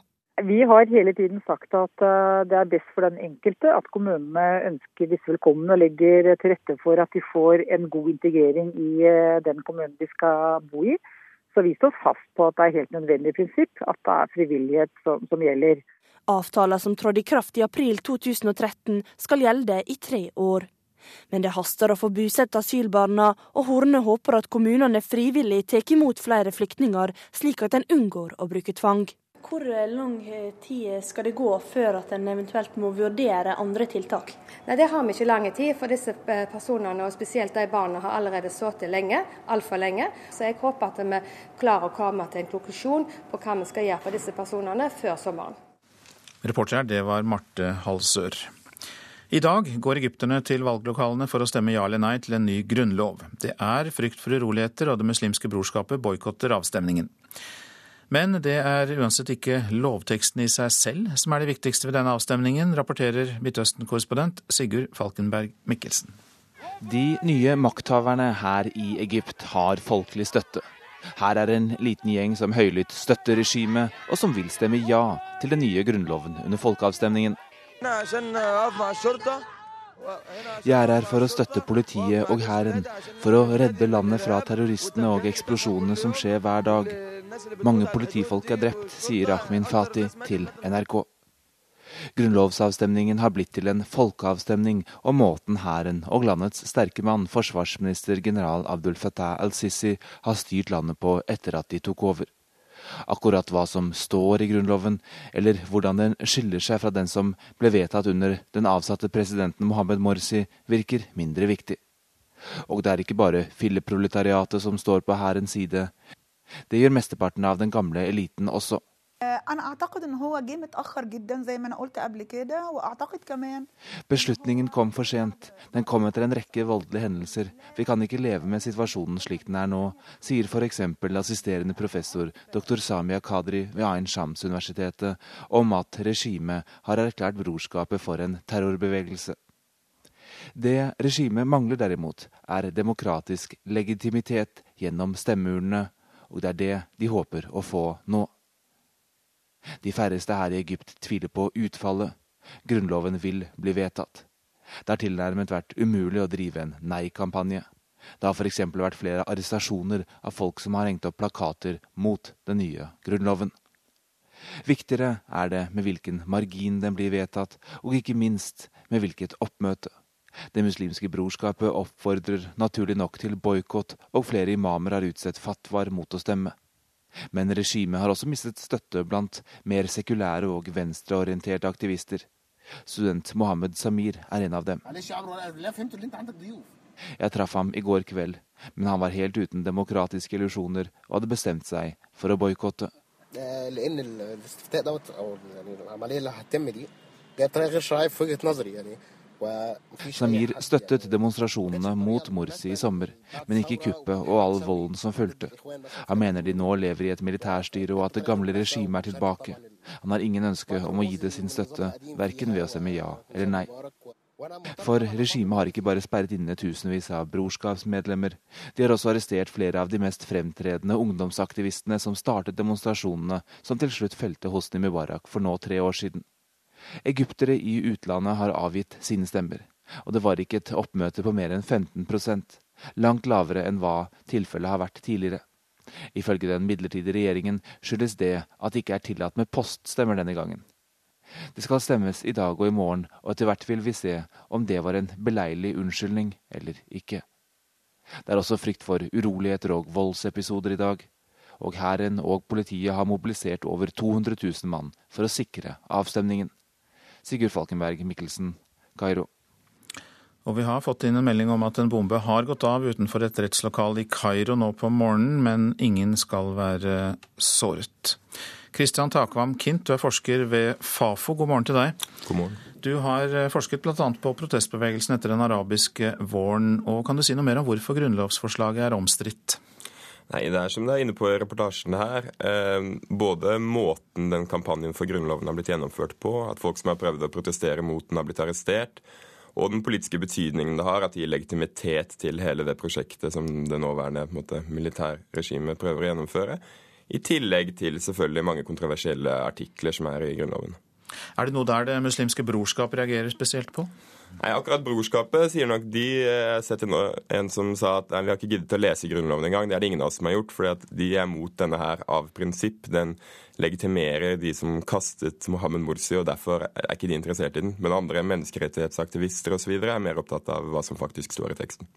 Vi har hele tiden sagt at eh, det er best for den enkelte at kommunene ønsker disse velkommen og legger til rette for at de får en god integrering i eh, den kommunen de skal bo i. Så vi står fast på at det er helt nødvendig prinsipp at det er frivillighet som, som gjelder. Avtalen som trådte i kraft i april 2013 skal gjelde i tre år. Men det haster å få bosatt asylbarna, og Horne håper at kommunene frivillig tar imot flere flyktninger, slik at en unngår å bruke tvang. Hvor lang tid skal det gå før at en eventuelt må vurdere andre tiltak? Nei, Det har vi ikke lang tid, for disse personene, og spesielt de barna, har allerede sittet lenge, altfor lenge. Så jeg håper at vi klarer å komme til en konklusjon på hva vi skal gjøre for disse personene før sommeren. Reporter her, det var Marte Halsør. I dag går egypterne til valglokalene for å stemme ja eller nei til en ny grunnlov. Det er frykt for uroligheter, og Det muslimske brorskapet boikotter avstemningen. Men det er uansett ikke lovteksten i seg selv som er det viktigste ved denne avstemningen, rapporterer Midtøsten-korrespondent Sigurd Falkenberg Mikkelsen. De nye makthaverne her i Egypt har folkelig støtte. Her er en liten gjeng som høylytt støtter regimet, og som vil stemme ja til den nye grunnloven under folkeavstemningen. Jeg er her for å støtte politiet og hæren, for å redde landet fra terroristene og eksplosjonene som skjer hver dag. Mange politifolk er drept, sier Ahmin Fatih til NRK. Grunnlovsavstemningen har blitt til en folkeavstemning om måten hæren og landets sterke mann, forsvarsminister general Abdul Fattah al-Sisi, har styrt landet på etter at de tok over. Akkurat hva som står i Grunnloven, eller hvordan den skiller seg fra den som ble vedtatt under den avsatte presidenten Mohammed Morsi, virker mindre viktig. Og det er ikke bare filleproletariatet som står på hærens side. Det gjør mesteparten av den gamle eliten også. Beslutningen kom for sent. Den kom etter en rekke voldelige hendelser. Vi kan ikke leve med situasjonen slik den er nå, sier f.eks. assisterende professor dr. Samia Kadri ved Ain Shams-universitetet om at regimet har erklært brorskapet for en terrorbevegelse. Det regimet mangler derimot, er demokratisk legitimitet gjennom stemmeurnene, og det er det de håper å få nå. De færreste her i Egypt tviler på utfallet. Grunnloven vil bli vedtatt. Det har tilnærmet vært umulig å drive en nei-kampanje. Det har f.eks. vært flere arrestasjoner av folk som har hengt opp plakater mot den nye grunnloven. Viktigere er det med hvilken margin den blir vedtatt, og ikke minst med hvilket oppmøte. Det muslimske brorskapet oppfordrer naturlig nok til boikott, og flere imamer har utstedt fatwaer mot å stemme. Men regimet har også mistet støtte blant mer sekulære og venstreorienterte aktivister. Student Mohammed Samir er en av dem. Jeg traff ham i går kveld, men han var helt uten demokratiske illusjoner og hadde bestemt seg for å boikotte. Samir støttet demonstrasjonene mot Morsi i sommer, men ikke kuppet og all volden som fulgte. Han mener de nå lever i et militærstyre og at det gamle regimet er tilbake. Han har ingen ønske om å gi det sin støtte, verken ved å stemme ja eller nei. For regimet har ikke bare sperret inne tusenvis av brorskapsmedlemmer. De har også arrestert flere av de mest fremtredende ungdomsaktivistene som startet demonstrasjonene som til slutt felte Hosni Mubarak for nå tre år siden. Egyptere i utlandet har avgitt sine stemmer, og det var ikke et oppmøte på mer enn 15% langt lavere enn hva tilfellet har vært tidligere. Ifølge den midlertidige regjeringen skyldes det at det ikke er tillatt med poststemmer denne gangen. Det skal stemmes i dag og i morgen, og etter hvert vil vi se om det var en beleilig unnskyldning eller ikke. Det er også frykt for uroligheter og voldsepisoder i dag, og hæren og politiet har mobilisert over 200 000 mann for å sikre avstemningen. Sigurd Falkenberg Mikkelsen, Kairo. Og vi har fått inn en melding om at en bombe har gått av utenfor et rettslokale i Kairo nå på morgenen, men ingen skal være såret. Kristian Takvam Kint, du er forsker ved Fafo. God morgen til deg. God morgen. Du har eh, forsket bl.a. på protestbevegelsen etter den arabiske våren. og Kan du si noe mer om hvorfor grunnlovsforslaget er omstridt? Nei, det er som det er inne på i reportasjen her. Eh, både måten den kampanjen for Grunnloven har blitt gjennomført på, at folk som har prøvd å protestere mot den, har blitt arrestert, og den politiske betydningen det har, at det gir legitimitet til hele det prosjektet som det nåværende måte, militærregimet prøver å gjennomføre. I tillegg til selvfølgelig mange kontroversielle artikler som er i Grunnloven. Er det noe der det muslimske brorskap reagerer spesielt på? Nei, akkurat Brorskapet sier nok de Jeg har sett en som sa at vi har ikke giddet å lese Grunnloven engang. Det er det ingen av oss som har gjort, fordi at de er mot denne her av prinsipp. Den legitimerer de som kastet Mohammed Morsi, og derfor er ikke de interessert i den. Men andre menneskerettighetsaktivister osv. er mer opptatt av hva som faktisk står i teksten.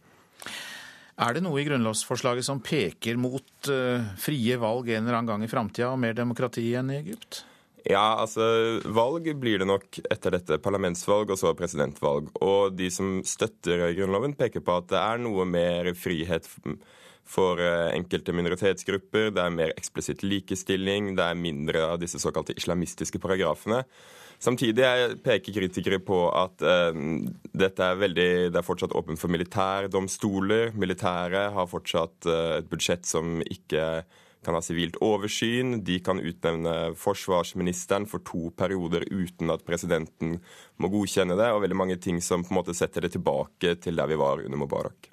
Er det noe i grunnlovsforslaget som peker mot uh, frie valg en eller annen gang i framtida og mer demokrati enn i Egypt? Ja, altså valg blir det nok etter dette. Parlamentsvalg og så presidentvalg. Og de som støtter Grunnloven, peker på at det er noe mer frihet for eh, enkelte minoritetsgrupper. Det er mer eksplisitt likestilling. Det er mindre av disse såkalte islamistiske paragrafene. Samtidig peker kritikere på at eh, dette er veldig, det er fortsatt åpent for militærdomstoler. Militæret har fortsatt eh, et budsjett som ikke kan ha sivilt oversyn. De kan utnevne forsvarsministeren for to perioder uten at presidenten må godkjenne det, og veldig mange ting som på en måte setter det tilbake til der vi var under Mubarak.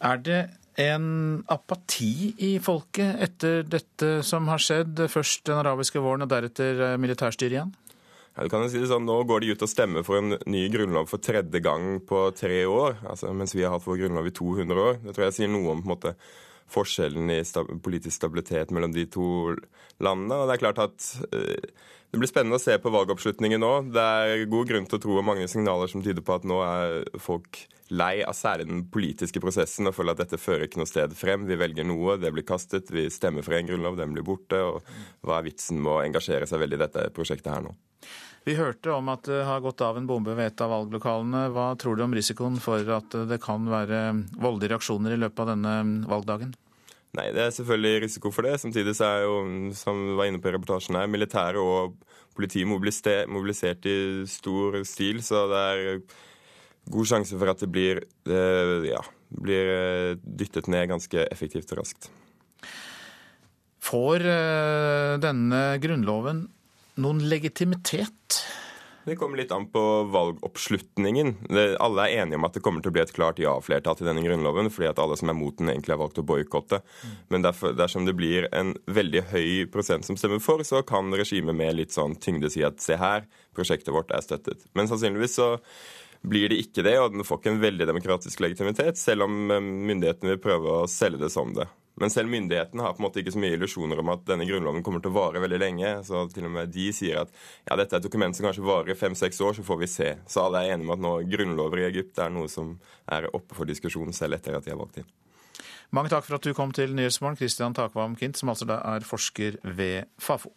Er det en apati i folket etter dette som har skjedd? Først den arabiske våren og deretter eh, militærstyret igjen? Ja, du kan si det sånn, Nå går de ut og stemmer for en ny grunnlov for tredje gang på tre år, altså mens vi har hatt vår grunnlov i 200 år. Det tror jeg sier noe om på en måte forskjellen i stab politisk stabilitet mellom de to landene. Og det er klart at uh, Det blir spennende å se på valgoppslutningen nå. Det er god grunn til å tro og mange signaler som tyder på at nå er folk lei av særlig den politiske prosessen og føler at dette fører ikke noe sted frem. Vi velger noe, det blir kastet. Vi stemmer for en grunnlov, den blir borte. Og hva er vitsen med å engasjere seg veldig i dette prosjektet her nå? Vi hørte om at det har gått av en bombe ved et av valglokalene. Hva tror du om risikoen for at det kan være voldelige reaksjoner i løpet av denne valgdagen? Nei, det er selvfølgelig risiko for det. Samtidig så er jo, som vi var inne på i reportasjen her, militæret og politiet mobilisert i stor stil. Så det er god sjanse for at det blir, ja, blir eh, dyttet ned ganske effektivt og raskt. Får eh, denne grunnloven noen legitimitet? Det kommer litt an på valgoppslutningen. alle er enige om at det kommer til å bli et klart ja-flertall til denne grunnloven, fordi at alle som er mot den, egentlig har valgt å boikotte. Men derfor, dersom det blir en veldig høy prosent som stemmer for, så kan regimet med litt sånn tyngde si at se her, prosjektet vårt er støttet. Men sannsynligvis så blir det ikke det, og den får ikke en veldig demokratisk legitimitet, selv om eh, myndighetene vil prøve å selge det som det. Men selv myndighetene har på en måte ikke så mye illusjoner om at denne grunnloven kommer til å vare veldig lenge. Så til og med de sier at ja, dette er et dokument som kanskje varer i fem-seks år, så får vi se. Så alle er enige om at nå grunnlover i Egypt er noe som er oppe for diskusjon selv etter at de er valgt inn. Mange takk for at du kom til Nyhetsmorgen, Christian Takvam Kint, som altså er forsker ved Fafo.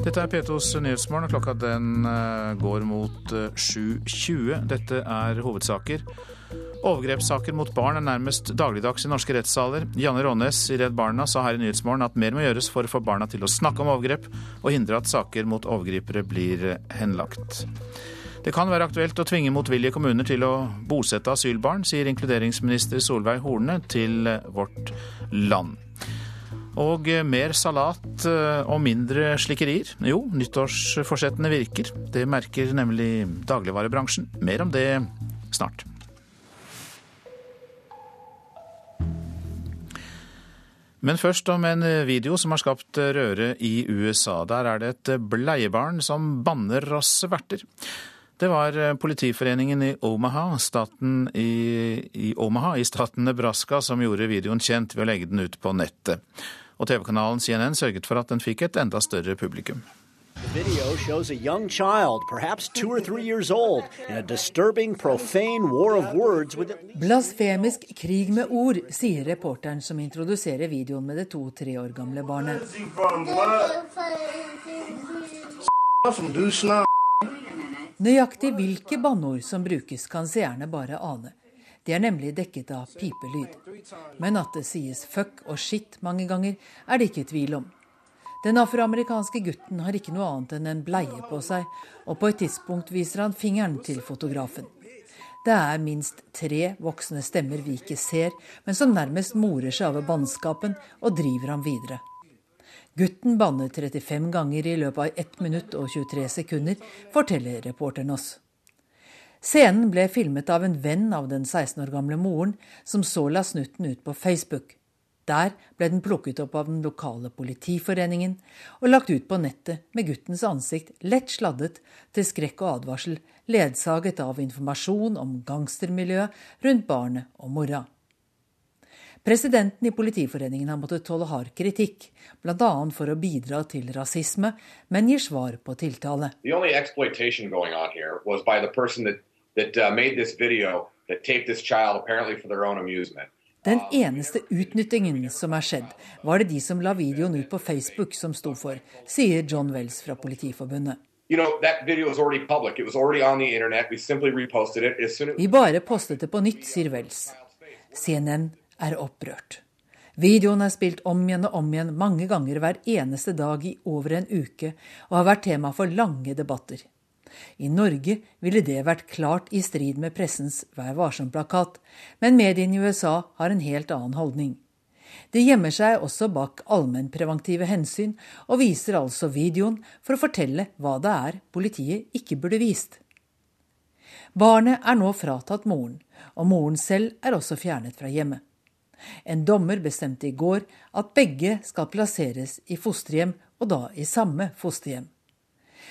Dette er P2s Nyhetsmorgen, og klokka den eh, går mot 7.20. Eh, Dette er hovedsaker. Overgrepssaker mot barn er nærmest dagligdags i norske rettssaler. Janne Rånes i Redd Barna sa her i Nyhetsmorgen at mer må gjøres for å få barna til å snakke om overgrep, og hindre at saker mot overgripere blir henlagt. Det kan være aktuelt å tvinge motvillige kommuner til å bosette asylbarn, sier inkluderingsminister Solveig Horne til Vårt Land. Og mer salat eh, og mindre slikkerier. Jo, nyttårsforsettene virker. Det merker nemlig dagligvarebransjen. Mer om det snart. Men først om en video som har skapt røre i USA. Der er det et bleiebarn som banner og sverter. Det var politiforeningen i Omaha, staten i, i Omaha i staten Nebraska som gjorde videoen kjent ved å legge den ut på nettet. Og TV-kanalen CNN sørget for at den fikk et enda større publikum. Video shows a young child, perhaps two or three years old, in a disturbing, profane war of words with Blasfemisk krig med ord, sier reporteren som introduserer videoen med det to-tre år gamle barnet. Nøyaktig hvilke banneord som brukes, kan seerne bare ane. De er nemlig dekket av pipelyd. Men at det sies fuck og shit mange ganger, er det ikke tvil om. Den afroamerikanske gutten har ikke noe annet enn en bleie på seg, og på et tidspunkt viser han fingeren til fotografen. Det er minst tre voksne stemmer vi ikke ser, men som nærmest morer seg over bannskapen og driver ham videre. Gutten banner 35 ganger i løpet av 1 minutt og 23 sekunder, forteller reporteren oss. Scenen ble filmet av en venn av den 16 år gamle moren, som så la snutten ut på Facebook. Der ble den plukket opp av den lokale politiforeningen og lagt ut på nettet med guttens ansikt lett sladdet til skrekk og advarsel, ledsaget av informasjon om gangstermiljøet rundt barnet og mora. Presidenten i Politiforeningen har måttet tåle hard kritikk, bl.a. for å bidra til rasisme, men gir svar på tiltale. That, uh, made this video that taped this child apparently for their own amusement. Den eneste utnyttingen som er skjedd, var det de som la videoen ut på Facebook som sto for, sier John Wells fra Politiforbundet. Vi bare postet det på nytt, sier Wells. CNN er opprørt. Videoen er spilt om igjen og om igjen mange ganger hver eneste dag i over en uke, og har vært tema for lange debatter. I Norge ville det vært klart i strid med pressens Vær varsom-plakat, men mediene i USA har en helt annen holdning. De gjemmer seg også bak allmennpreventive hensyn, og viser altså videoen for å fortelle hva det er politiet ikke burde vist. Barnet er nå fratatt moren, og moren selv er også fjernet fra hjemmet. En dommer bestemte i går at begge skal plasseres i fosterhjem, og da i samme fosterhjem.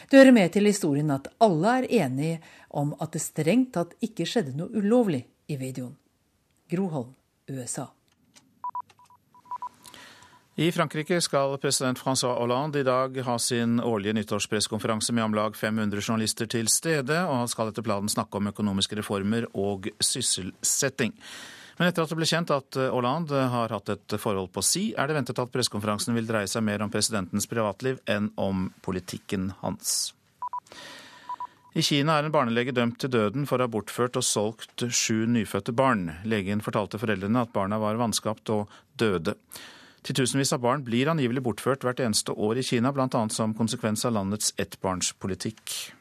Det hører med til historien at alle er enige om at det strengt tatt ikke skjedde noe ulovlig i videoen. Groholm, USA. I Frankrike skal president Francois Hollande i dag ha sin årlige nyttårspresskonferanse med om lag 500 journalister til stede, og han skal etter planen snakke om økonomiske reformer og sysselsetting. Men etter at det ble kjent at Hollande har hatt et forhold på si, er det ventet at pressekonferansen vil dreie seg mer om presidentens privatliv enn om politikken hans. I Kina er en barnelege dømt til døden for å ha bortført og solgt sju nyfødte barn. Legen fortalte foreldrene at barna var vanskapt og døde. Titusenvis av barn blir angivelig bortført hvert eneste år i Kina, bl.a. som konsekvens av landets ettbarnspolitikk.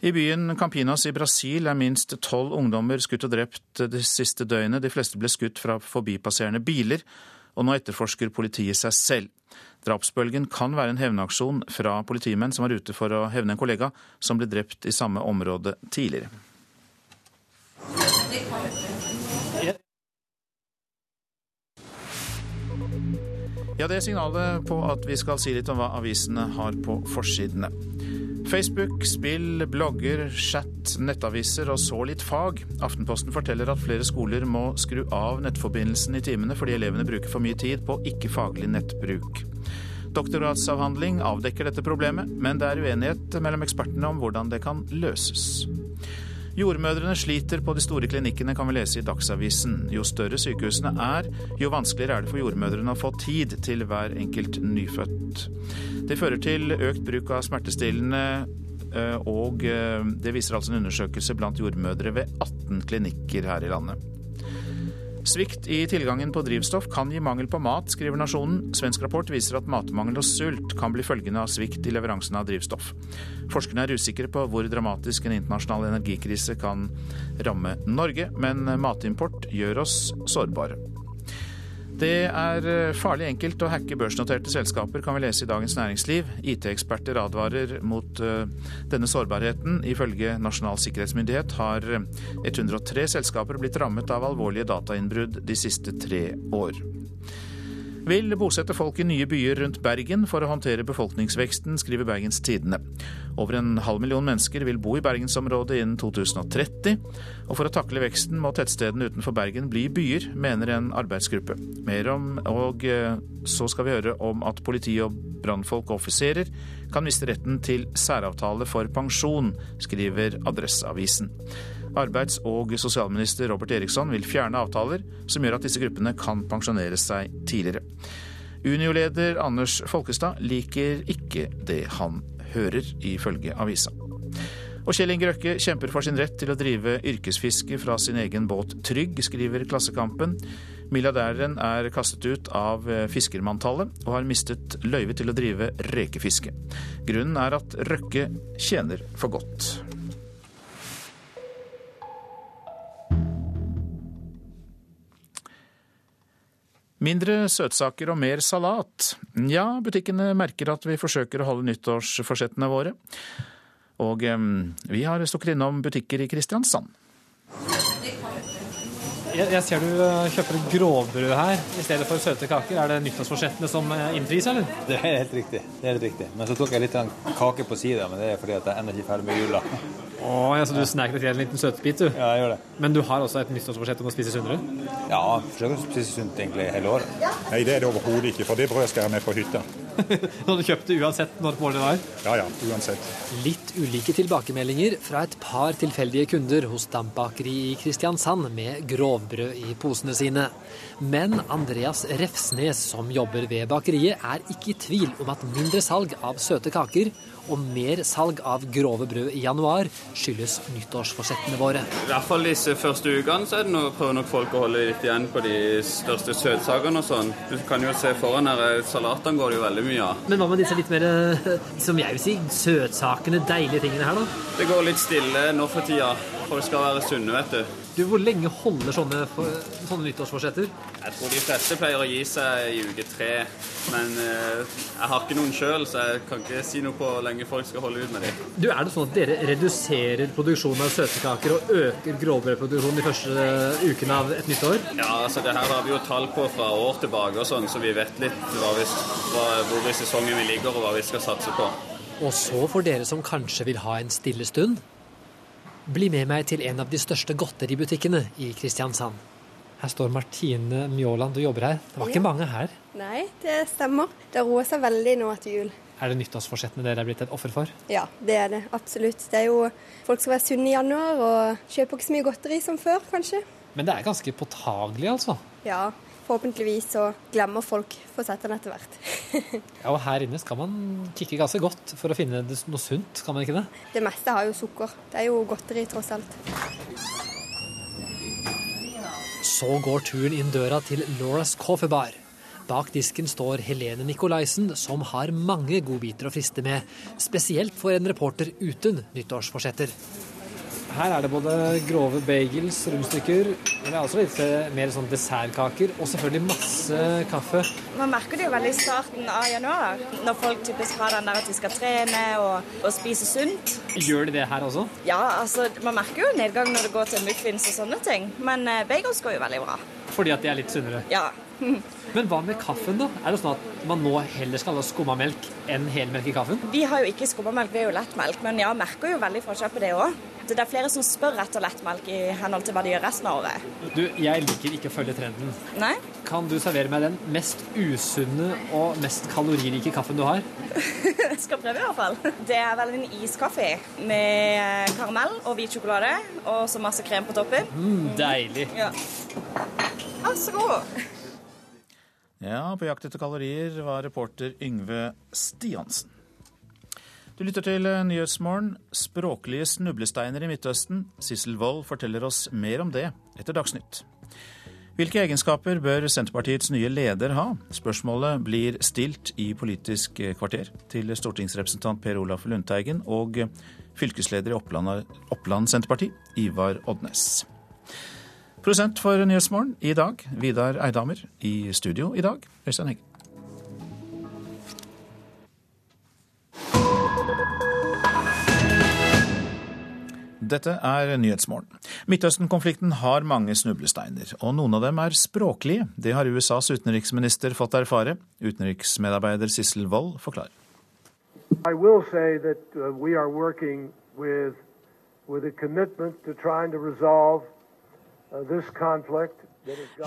I byen Campinas i Brasil er minst tolv ungdommer skutt og drept det siste døgnet. De fleste ble skutt fra forbipasserende biler, og nå etterforsker politiet seg selv. Drapsbølgen kan være en hevnaksjon fra politimenn som var ute for å hevne en kollega som ble drept i samme område tidligere. Ja, det er signalet på at vi skal si litt om hva avisene har på forsidene. Facebook, spill, blogger, chat, nettaviser og så litt fag. Aftenposten forteller at flere skoler må skru av nettforbindelsen i timene fordi elevene bruker for mye tid på ikke-faglig nettbruk. Doktorgradsavhandling avdekker dette problemet, men det er uenighet mellom ekspertene om hvordan det kan løses. Jordmødrene sliter på de store klinikkene, kan vi lese i Dagsavisen. Jo større sykehusene er, jo vanskeligere er det for jordmødrene å få tid til hver enkelt nyfødt. Det fører til økt bruk av smertestillende, eh, og eh, det viser altså en undersøkelse blant jordmødre ved 18 klinikker her i landet. Svikt i tilgangen på drivstoff kan gi mangel på mat, skriver Nasjonen. Svensk rapport viser at matmangel og sult kan bli følgende av svikt i leveransen av drivstoff. Forskerne er usikre på hvor dramatisk en internasjonal energikrise kan ramme Norge, men matimport gjør oss sårbare. Det er eh, farlig enkelt å hacke børsnoterte selskaper, kan vi lese i Dagens Næringsliv. IT-eksperter advarer mot eh, denne sårbarheten. Ifølge Nasjonal sikkerhetsmyndighet har 103 eh, selskaper blitt rammet av alvorlige datainnbrudd de siste tre år vil bosette folk i nye byer rundt Bergen for å håndtere befolkningsveksten, skriver Bergens Tidende. Over en halv million mennesker vil bo i bergensområdet innen 2030, og for å takle veksten må tettstedene utenfor Bergen bli byer, mener en arbeidsgruppe. Mer om, og eh, så skal vi høre om at politi og brannfolk og offiserer kan miste retten til særavtale for pensjon, skriver Adresseavisen. Arbeids- og sosialminister Robert Eriksson vil fjerne avtaler som gjør at disse gruppene kan pensjonere seg tidligere. Unio-leder Anders Folkestad liker ikke det han hører, ifølge avisa. Og Kjell Inge Røkke kjemper for sin rett til å drive yrkesfiske fra sin egen båt Trygg, skriver Klassekampen. Milliardæren er kastet ut av fiskermanntallet og har mistet løyve til å drive rekefiske. Grunnen er at Røkke tjener for godt. Mindre søtsaker og mer salat. Ja, butikkene merker at vi forsøker å holde nyttårsforsettene våre. Og vi har stukket innom butikker i Kristiansand. Jeg, jeg ser du eh, kjøper grovbrød her i stedet for søte kaker. Er det nyttårsforsettene som eh, innfris, eller? Det er helt riktig. det er helt riktig. Men så tok jeg litt kake på sida, men det er fordi at jeg ennå ikke er ferdig med jula. Å, ja, Så du snek deg til en liten søtbit, du? Ja, jeg gjør det. Men du har også et nyttårsforsett om å spise sunnere? Ja, jeg forsøker å spise sunt egentlig hele året. Nei, det er det overhodet ikke, for det brødet skal jeg med på hytta. Så du kjøpte uansett når målet var? Ja ja, uansett. Litt ulike tilbakemeldinger fra et par tilfeldige kunder hos Dampbakeri i Kristiansand med grovbrød i posene sine. Men Andreas Refsnes, som jobber ved bakeriet, er ikke i tvil om at mindre salg av søte kaker og mer salg av grove brød i januar skyldes nyttårsforsettene våre. I hvert fall disse første ukene så er det noe, prøver nok folk å holde litt igjen på de største søtsakene og sånn. Du kan jo se foran her, eh, salatene går det jo veldig mye av. Men hva med disse litt mer, eh, som jeg vil si, søtsakene, deilige tingene her, da? Det går litt stille nå for tida. Folk skal være sunne, vet du. Du, Hvor lenge holder sånne, sånne nyttårsforsetter? Jeg tror de fleste pleier å gi seg i uke tre. Men eh, jeg har ikke noen sjøl, så jeg kan ikke si noe på hvor lenge folk skal holde ut med dem. Du, Er det sånn at dere reduserer produksjonen av søtekaker og øker grovbrødproduksjonen de første eh, ukene av et nytt år? Ja, altså det her har vi jo tall på fra år tilbake, og sånn, så vi vet litt vi, hvor i sesongen vi ligger og hva vi skal satse på. Og så for dere som kanskje vil ha en stille stund, bli med meg til en av de største godteributikkene i Kristiansand. Her står Martine Mjåland, du jobber her. Det var ikke mange her. Nei, det stemmer. Det roer seg veldig nå etter jul. Er det nyttårsforsettene dere er blitt et offer for? Ja, det er det. Absolutt. Det er jo Folk skal være sunne i januar og kjøper ikke så mye godteri som før, kanskje. Men det er ganske påtagelig, altså? Ja. Forhåpentligvis så glemmer folk fasettene etter hvert. ja, og her inne skal man kikke ganske godt for å finne noe sunt, kan man ikke det? Det meste har jo sukker. Det er jo godteri, tross alt. Så går turen inn døra til Laura's Coffee Bar. Bak disken står Helene Nikolaisen, som har mange godbiter å friste med. Spesielt for en reporter uten nyttårsforsetter. Her er det både grove bagels, rundstykker, men det er også litt eh, mer sånn dessertkaker, og selvfølgelig masse kaffe. Man merker det jo veldig i starten av januar, når folk typisk har den der at de skal trene og, og spise sunt. Gjør de det her også? Ja, altså man merker jo nedgang når det går til muffins og sånne ting, men eh, bagels går jo veldig bra. Fordi at de er litt sunnere? Ja. Men hva med kaffen, da? Er det sånn at man nå heller skal ha skummamelk enn helmelk i kaffen? Vi har jo ikke skummamelk, vi er jo lettmelk, men ja, merker jo veldig forskjell på det òg. Det er flere som spør etter lettmelk i henhold til hva de gjør resten av året. Du, jeg liker ikke å følge trenden. Nei? Kan du servere meg den mest usunne og mest kaloririke kaffen du har? Jeg skal prøve i hvert fall. Det er vel en iskaffe med karamell og hvit sjokolade og så masse krem på toppen. Mm, deilig. Ja. Vær så god. Ja, på jakt etter kalorier var reporter Yngve Stiansen. Du lytter til Nyhetsmorgen. Språklige snublesteiner i Midtøsten. Sissel Wold forteller oss mer om det etter Dagsnytt. Hvilke egenskaper bør Senterpartiets nye leder ha? Spørsmålet blir stilt i Politisk kvarter til stortingsrepresentant Per Olaf Lundteigen og fylkesleder i Oppland, Oppland Senterparti, Ivar Odnes. Prosent for Nyhetsmorgen i dag, Vidar Eidhammer. I studio i dag, Øystein Heggen. Dette er Nyhetsmorgen. Midtøsten-konflikten har mange snublesteiner, og noen av dem er språklige. Det har USAs utenriksminister fått erfare. Utenriksmedarbeider Sissel Wold forklarer. I will say that uh, we are working with, with a commitment to trying to resolve uh, this conflict.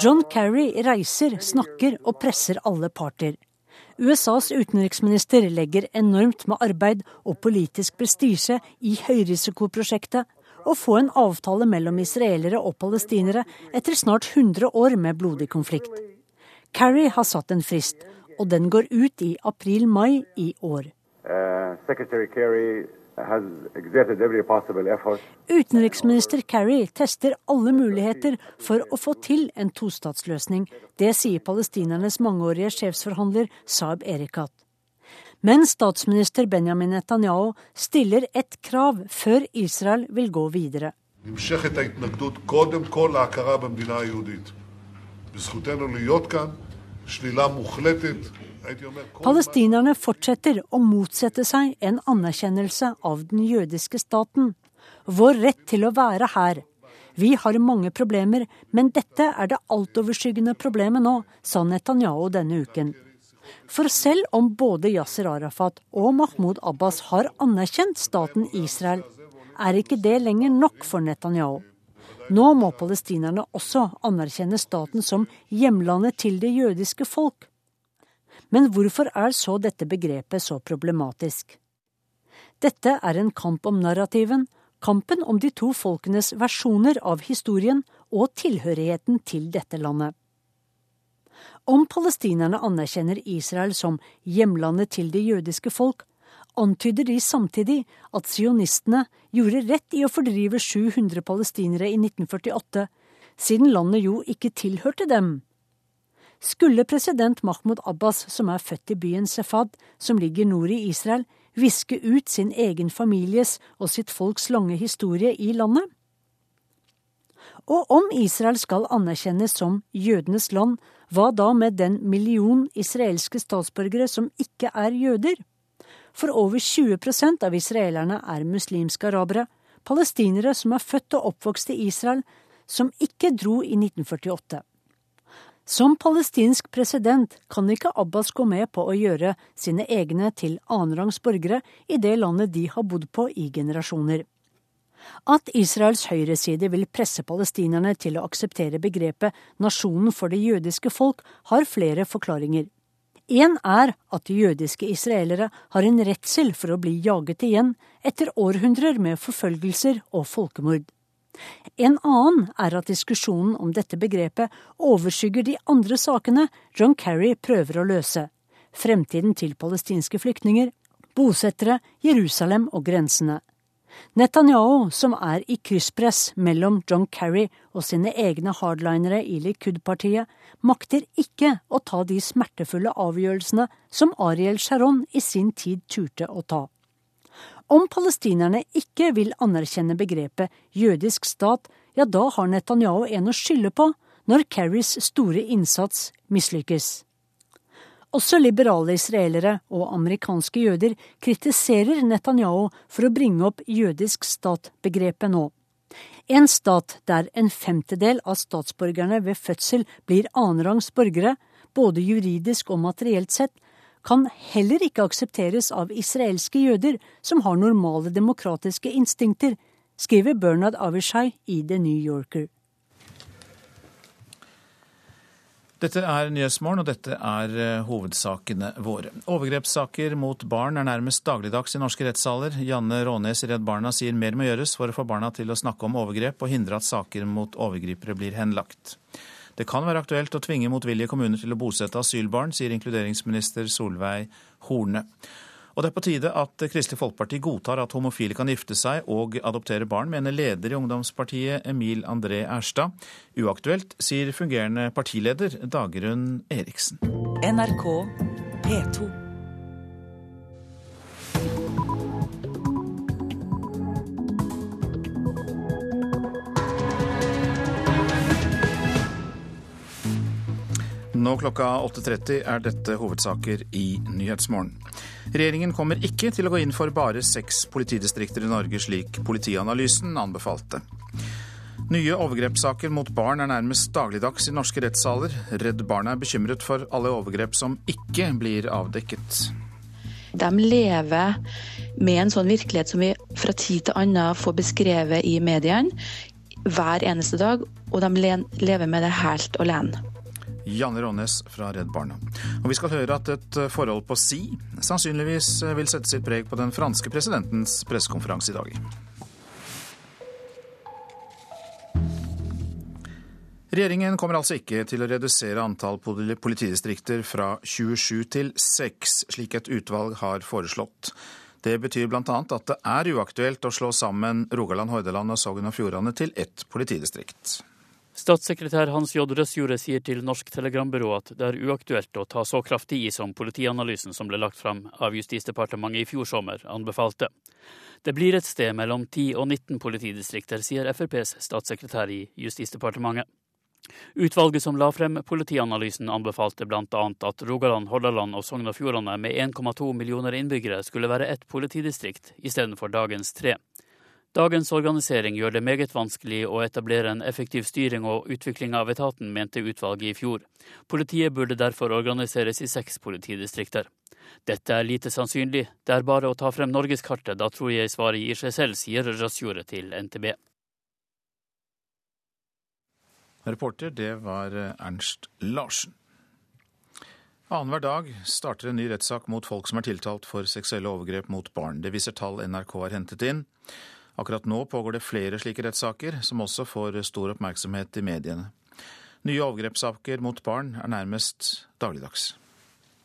John Kerry reiser, snakker og presser alle parter. USAs utenriksminister legger enormt med arbeid og politisk prestisje i høyrisikoprosjektet å få en avtale mellom israelere og palestinere etter snart 100 år med blodig konflikt. Kerry har satt en frist, og den går ut i april-mai i år. Uh, Utenriksminister Kerry tester alle muligheter for å få til en tostatsløsning. Det sier palestinernes mangeårige sjefsforhandler Saeb Erikat. Men statsminister Benjamin Netanyahu stiller et krav før Israel vil gå videre. Palestinerne fortsetter å motsette seg en anerkjennelse av den jødiske staten. Vår rett til å være her. Vi har mange problemer, men dette er det altoverskyggende problemet nå, sa Netanyahu denne uken. For selv om både Yasir Arafat og Mahmoud Abbas har anerkjent staten Israel, er ikke det lenger nok for Netanyahu. Nå må palestinerne også anerkjenne staten som hjemlandet til det jødiske folk, men hvorfor er så dette begrepet så problematisk? Dette er en kamp om narrativen, kampen om de to folkenes versjoner av historien og tilhørigheten til dette landet. Om palestinerne anerkjenner Israel som hjemlandet til det jødiske folk, antyder de samtidig at sionistene gjorde rett i å fordrive 700 palestinere i 1948, siden landet jo ikke tilhørte dem. Skulle president Mahmoud Abbas, som er født i byen Sefad, som ligger nord i Israel, viske ut sin egen families og sitt folks lange historie i landet? Og om Israel skal anerkjennes som jødenes land, hva da med den million israelske statsborgere som ikke er jøder? For over 20% av israelerne er muslimske arabere, palestinere som er født og oppvokst i Israel, som ikke dro i 1948. Som palestinsk president kan ikke Abbas gå med på å gjøre sine egne til annenrangs borgere i det landet de har bodd på i generasjoner. At Israels høyreside vil presse palestinerne til å akseptere begrepet nasjonen for det jødiske folk, har flere forklaringer. Én er at jødiske israelere har en redsel for å bli jaget igjen etter århundrer med forfølgelser og folkemord. En annen er at diskusjonen om dette begrepet overskygger de andre sakene John Kerry prøver å løse. Fremtiden til palestinske flyktninger, bosettere, Jerusalem og grensene. Netanyahu, som er i krysspress mellom John Kerry og sine egne hardlinere i Likud-partiet, makter ikke å ta de smertefulle avgjørelsene som Ariel Sharon i sin tid turte å ta. Om palestinerne ikke vil anerkjenne begrepet jødisk stat, ja, da har Netanyahu en å skylde på når Kerrys store innsats mislykkes. Også liberale israelere og amerikanske jøder kritiserer Netanyahu for å bringe opp jødisk stat-begrepet nå. En stat der en femtedel av statsborgerne ved fødsel blir annenrangs borgere, både juridisk og materielt sett, kan heller ikke aksepteres av israelske jøder som har normale demokratiske instinkter, skriver Bernard Avishai i The New Yorker. Dette er Nyhetsmorgen, og dette er eh, hovedsakene våre. Overgrepssaker mot barn er nærmest dagligdags i norske rettssaler. Janne Rånes i Redd Barna sier mer må gjøres for å få barna til å snakke om overgrep og hindre at saker mot overgripere blir henlagt. Det kan være aktuelt å tvinge motvillige kommuner til å bosette asylbarn, sier inkluderingsminister Solveig Horne. Og det er på tide at Kristelig Folkeparti godtar at homofile kan gifte seg og adoptere barn, mener leder i ungdomspartiet Emil André Erstad. Uaktuelt, sier fungerende partileder Dagrun Eriksen. NRK P2. Nå klokka 8.30 er dette hovedsaker i Nyhetsmorgen. Regjeringen kommer ikke til å gå inn for bare seks politidistrikter i Norge, slik Politianalysen anbefalte. Nye overgrepssaker mot barn er nærmest dagligdags i norske rettssaler. Redd Barna er bekymret for alle overgrep som ikke blir avdekket. De lever med en sånn virkelighet som vi fra tid til annen får beskrevet i mediene hver eneste dag, og de lever med det helt alene. Janne Rånes fra Redd Barna. Og vi skal høre at et forhold på si sannsynligvis vil sette sitt preg på den franske presidentens pressekonferanse i dag. Regjeringen kommer altså ikke til å redusere antall politidistrikter fra 27 til 6, slik et utvalg har foreslått. Det betyr bl.a. at det er uaktuelt å slå sammen Rogaland, Hordaland og Sogn og Fjordane til ett politidistrikt. Statssekretær Hans J. Røsjordet sier til Norsk Telegrambyrå at det er uaktuelt å ta så kraftig i som politianalysen som ble lagt fram av Justisdepartementet i fjor sommer anbefalte. Det blir et sted mellom 10 og 19 politidistrikter, sier FrPs statssekretær i Justisdepartementet. Utvalget som la frem politianalysen anbefalte bl.a. at Rogaland, Hordaland og Sogn og Fjordane med 1,2 millioner innbyggere skulle være ett politidistrikt istedenfor dagens tre. Dagens organisering gjør det meget vanskelig å etablere en effektiv styring og utvikling av etaten, mente utvalget i fjor. Politiet burde derfor organiseres i seks politidistrikter. Dette er lite sannsynlig, det er bare å ta frem norgeskartet, da tror jeg svaret gir seg selv, sier Rasjordet til NTB. Reporter, det var Ernst Larsen. Annenhver dag starter en ny rettssak mot folk som er tiltalt for seksuelle overgrep mot barn. Det viser tall NRK har hentet inn. Akkurat nå pågår det flere slike rettssaker, som også får stor oppmerksomhet i mediene. Nye overgrepssaker mot barn er nærmest dagligdags.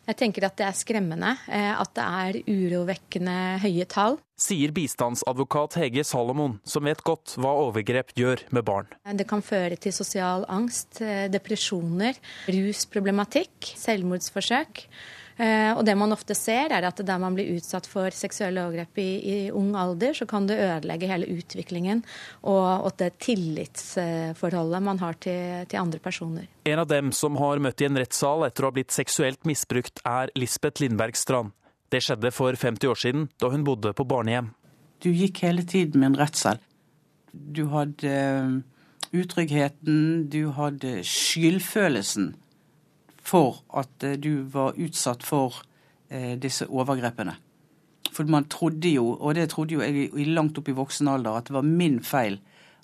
Jeg tenker at det er skremmende, at det er urovekkende høye tall. Sier bistandsadvokat Hege Salomon, som vet godt hva overgrep gjør med barn. Det kan føre til sosial angst, depresjoner, rusproblematikk, selvmordsforsøk. Og det man ofte ser, er at der man blir utsatt for seksuelle overgrep i, i ung alder, så kan det ødelegge hele utviklingen og, og det tillitsforholdet man har til, til, andre personer. En av dem som har møtt i en rettssal etter å ha blitt seksuelt misbrukt, er Lisbeth Lindberg Strand. Det skjedde for 50 år siden, da hun bodde på barnehjem. Du gikk hele tiden med en redsel. Du hadde utryggheten, du hadde skyldfølelsen for at du var utsatt for disse overgrepene. For man trodde jo, og det trodde jo jeg i langt opp i voksen alder, at det var min feil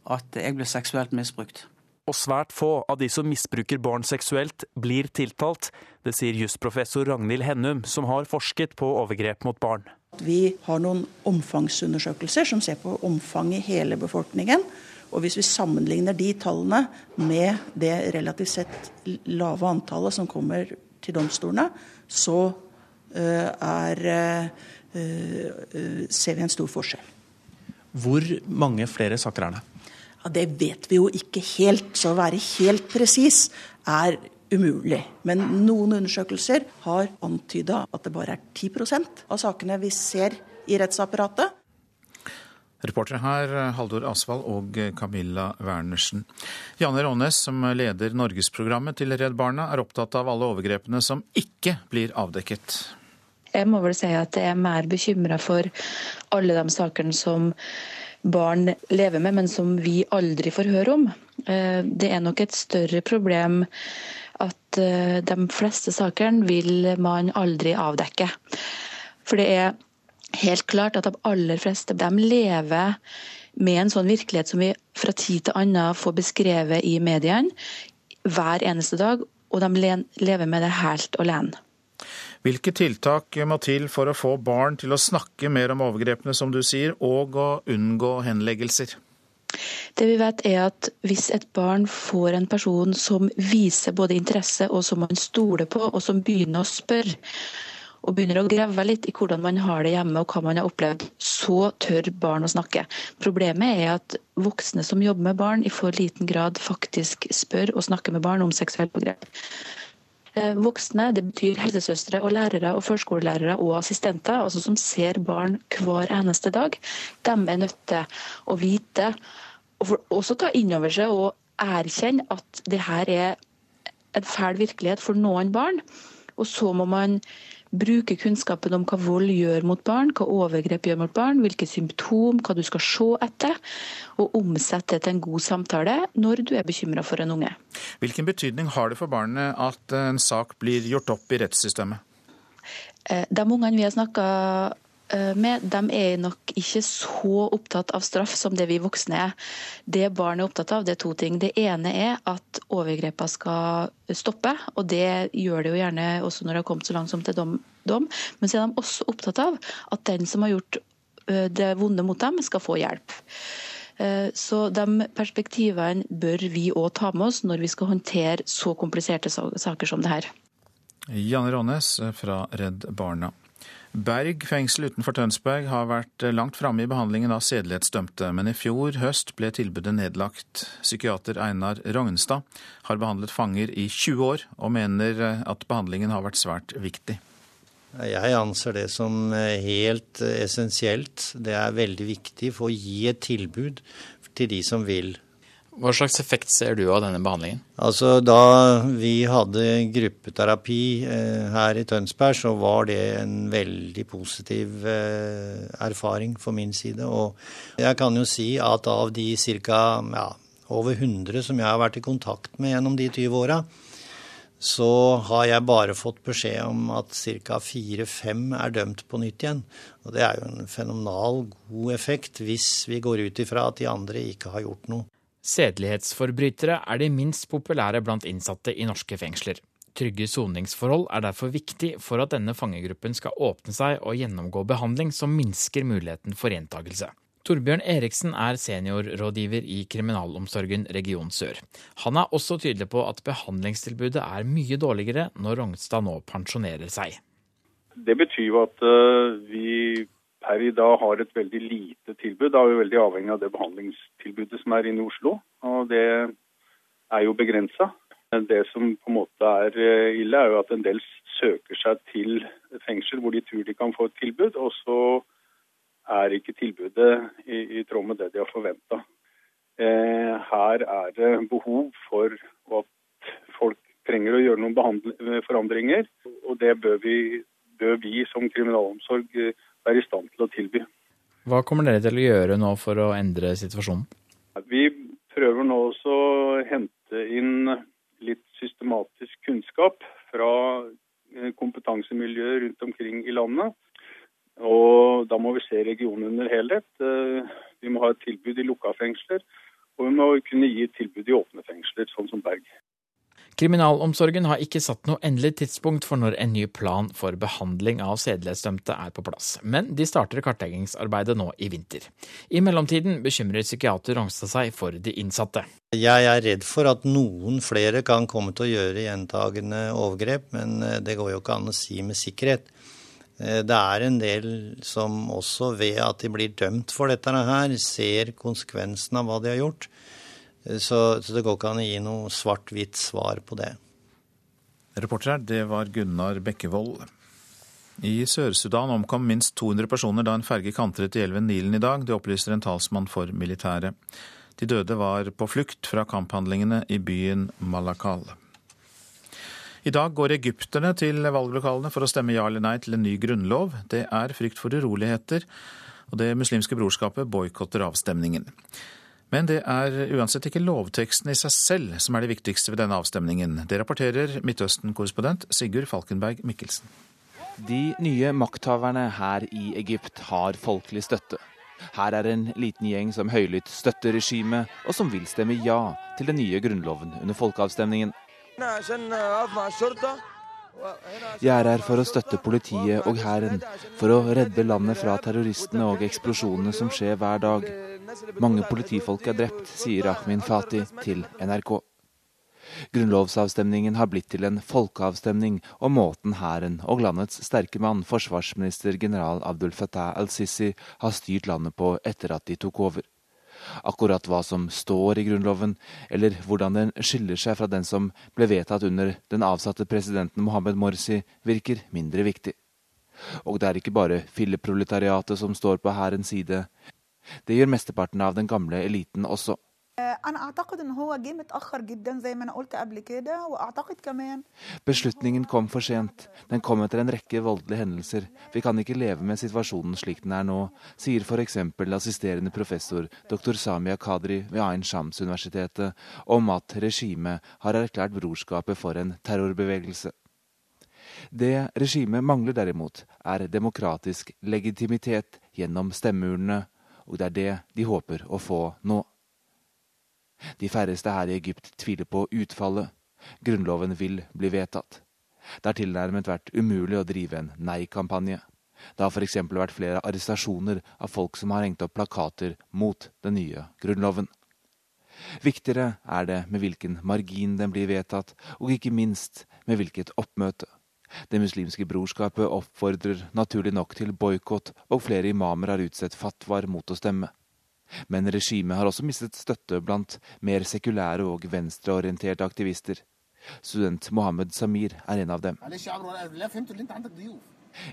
at jeg ble seksuelt misbrukt. Og svært få av de som misbruker barn seksuelt, blir tiltalt. Det sier jusprofessor Ragnhild Hennum, som har forsket på overgrep mot barn. Vi har noen omfangsundersøkelser som ser på omfanget i hele befolkningen. Og hvis vi sammenligner de tallene med det relativt sett lave antallet som kommer til domstolene, så uh, er, uh, ser vi en stor forskjell. Hvor mange flere saker er det? Ja, det vet vi jo ikke helt, så å være helt presis er umulig. Men noen undersøkelser har antyda at det bare er 10% av sakene vi ser i rettsapparatet. Reportere her Haldor Asvald og Camilla Wernersen. Janne Rånes, som leder Norgesprogrammet til Redd Barna, er opptatt av alle overgrepene som ikke blir avdekket. Jeg må vel si at jeg er mer bekymra for alle de sakene som barn lever med, men som vi aldri får høre om. Eh, det er nok et større problem at eh, de fleste sakene vil man aldri avdekke. For det er helt klart at de aller fleste de lever med en sånn virkelighet som vi fra tid til annen får beskrevet i mediene hver eneste dag, og de lever med det helt alene. Hvilke tiltak må til for å få barn til å snakke mer om overgrepene, som du sier, og å unngå henleggelser? Det vi vet er at Hvis et barn får en person som viser både interesse og som man stoler på, og som begynner å spørre, og begynner å grave litt i hvordan man har det hjemme og hva man har opplevd, så tør barn å snakke. Problemet er at voksne som jobber med barn, i for liten grad faktisk spør og snakker med barn om seksuelle begrep. Eh, voksne, det betyr helsesøstre og lærere og førskolelærere og assistenter, altså som ser barn hver eneste dag. De er nødt til å vite, og også ta inn over seg og erkjenne at det her er en fæl virkelighet for noen barn. Og så må man bruke kunnskapen om hva vold gjør mot barn, hva overgrep gjør mot barn, hvilke symptom, hva du skal se etter, og omsette det til en god samtale når du er bekymra for en unge. Hvilken betydning har det for barnet at en sak blir gjort opp i rettssystemet? Eh, de ungene vi har snakka med, de er nok ikke så opptatt av straff som det vi voksne er. Det barn er opptatt av, det er to ting. Det ene er at overgrepene skal stoppe, og det gjør det jo gjerne også når det har kommet så langt som til dom. dom. Men så er de også opptatt av at den som har gjort eh, det vonde mot dem, skal få hjelp. Eh, så de perspektivene bør vi òg ta med oss når vi skal håndtere så kompliserte saker som det her. Janne Rånes fra Redd Barna. Berg fengsel utenfor Tønsberg har vært langt framme i behandlingen av sedelighetsdømte, men i fjor høst ble tilbudet nedlagt. Psykiater Einar Rognstad har behandlet fanger i 20 år, og mener at behandlingen har vært svært viktig. Jeg anser det som helt essensielt. Det er veldig viktig for å gi et tilbud til de som vil hva slags effekt ser du av denne behandlingen? Altså, Da vi hadde gruppeterapi eh, her i Tønsberg, så var det en veldig positiv eh, erfaring for min side. Og jeg kan jo si at av de ca. Ja, over 100 som jeg har vært i kontakt med gjennom de 20 åra, så har jeg bare fått beskjed om at ca. fire-fem er dømt på nytt igjen. Og det er jo en fenomenal god effekt hvis vi går ut ifra at de andre ikke har gjort noe. Sedelighetsforbrytere er de minst populære blant innsatte i norske fengsler. Trygge soningsforhold er derfor viktig for at denne fangegruppen skal åpne seg og gjennomgå behandling som minsker muligheten for gjentakelse. Torbjørn Eriksen er seniorrådgiver i Kriminalomsorgen region sør. Han er også tydelig på at behandlingstilbudet er mye dårligere når Rognstad nå pensjonerer seg. Det betyr jo at uh, vi per i dag har et veldig lite tilbud. Da er vi veldig avhengig av det behandlingstilbudet som er inne i Oslo. Og det er jo begrensa. Det som på en måte er eh, ille, er jo at en del søker seg til fengsel hvor de tror de kan få et tilbud, og så er ikke tilbudet i, i tråd med det de har forventa. Eh, her er det behov for at folk trenger å gjøre noen forandringer, og det bør vi, bør vi som kriminalomsorg være i stand til å tilby. Hva kommer dere til å gjøre nå for å endre situasjonen? Vi prøver nå også å hente inn litt systematisk kunnskap fra kompetansemiljøet kompetansemiljøer rundt omkring i landet. Og da må vi se regionen under helhet. Eh, vi må ha et tilbud i lukka fengsler, og vi må kunne gi et tilbud i åpne fengsler, sånn som Berg. Kriminalomsorgen har ikke satt noe endelig tidspunkt for når en ny plan for behandling av sedelighetsdømte er på plass, men de starter kartleggingsarbeidet nå i vinter. I mellomtiden bekymrer psykiater Rongstad seg for de innsatte. Jeg er redd for at noen flere kan komme til å gjøre gjentagende overgrep, men eh, det går jo ikke an å si med sikkerhet. Eh, det er en del som også ved at de blir dømt for dette her, ser konsekvensen av hva de har gjort. Så, så, det går ikke an å gi noe svart-hvitt svar på det. Reporter her, det var Gunnar Bekkevold. I Sør-Sudan omkom minst 200 personer da en ferge kantret i elven Nilen i dag. Det opplyser en talsmann for militæret. De døde var på flukt fra kamphandlingene i byen Malakal. I dag går egypterne til valglokalene for å stemme ja eller nei til en ny grunnlov. Det er frykt for uroligheter, og Det muslimske brorskapet boikotter avstemningen. Men det er uansett ikke lovteksten i seg selv som er det viktigste ved denne avstemningen. Det rapporterer Midtøsten-korrespondent Sigurd Falkenberg Mikkelsen. De nye makthaverne her i Egypt har folkelig støtte. Her er en liten gjeng som høylytt støtter regimet, og som vil stemme ja til den nye grunnloven under folkeavstemningen. Jeg er her for å støtte politiet og hæren, for å redde landet fra terroristene og eksplosjonene som skjer hver dag. Mange politifolk er drept, sier Ahmin Fatih til NRK. Grunnlovsavstemningen har blitt til en folkeavstemning om måten hæren og landets sterke mann, forsvarsminister general Abdul Fattah al-Sisi, har styrt landet på etter at de tok over. Akkurat hva som står i Grunnloven, eller hvordan den skiller seg fra den som ble vedtatt under den avsatte presidenten Mohammed Morsi, virker mindre viktig. Og det er ikke bare filleproletariatet som står på hærens side. Det gjør mesteparten av den gamle eliten også. Beslutningen kom for sent. Den kom etter en rekke voldelige hendelser. Vi kan ikke leve med situasjonen slik den er nå, sier f.eks. assisterende professor dr. Samia Kadri ved Ain Shams-universitetet om at regimet har erklært brorskapet for en terrorbevegelse. Det regimet mangler derimot, er demokratisk legitimitet gjennom stemmeurnene og det er det de håper å få nå. De færreste her i Egypt tviler på utfallet. Grunnloven vil bli vedtatt. Det har tilnærmet vært umulig å drive en nei-kampanje. Det har f.eks. vært flere arrestasjoner av folk som har hengt opp plakater mot den nye grunnloven. Viktigere er det med hvilken margin den blir vedtatt, og ikke minst med hvilket oppmøte. Det muslimske brorskapet oppfordrer naturlig nok til boikott, og flere imamer har utstedt fatwaer mot å stemme. Men regimet har også mistet støtte blant mer sekulære og venstreorienterte aktivister. Student Mohammed Samir er en av dem.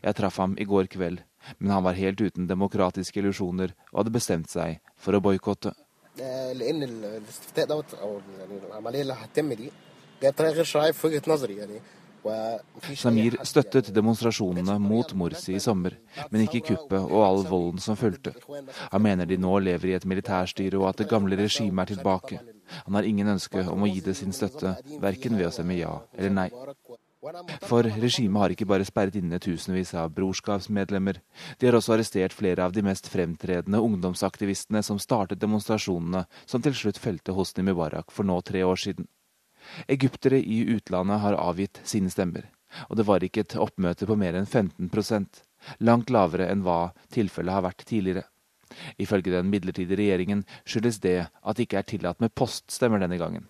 Jeg traff ham i går kveld, men han var helt uten demokratiske illusjoner og hadde bestemt seg for å boikotte. Samir støttet demonstrasjonene mot Morsi i sommer, men ikke kuppet og all volden som fulgte. Han mener de nå lever i et militærstyre og at det gamle regimet er tilbake. Han har ingen ønske om å gi det sin støtte, verken ved å stemme ja eller nei. For regimet har ikke bare sperret inne tusenvis av brorskapsmedlemmer. De har også arrestert flere av de mest fremtredende ungdomsaktivistene som startet demonstrasjonene som til slutt felte Hosni Mubarak for nå tre år siden. Egyptere i utlandet har avgitt sine stemmer, og det var ikke et oppmøte på mer enn 15% langt lavere enn hva tilfellet har vært tidligere. Ifølge den midlertidige regjeringen skyldes det at det ikke er tillatt med poststemmer denne gangen.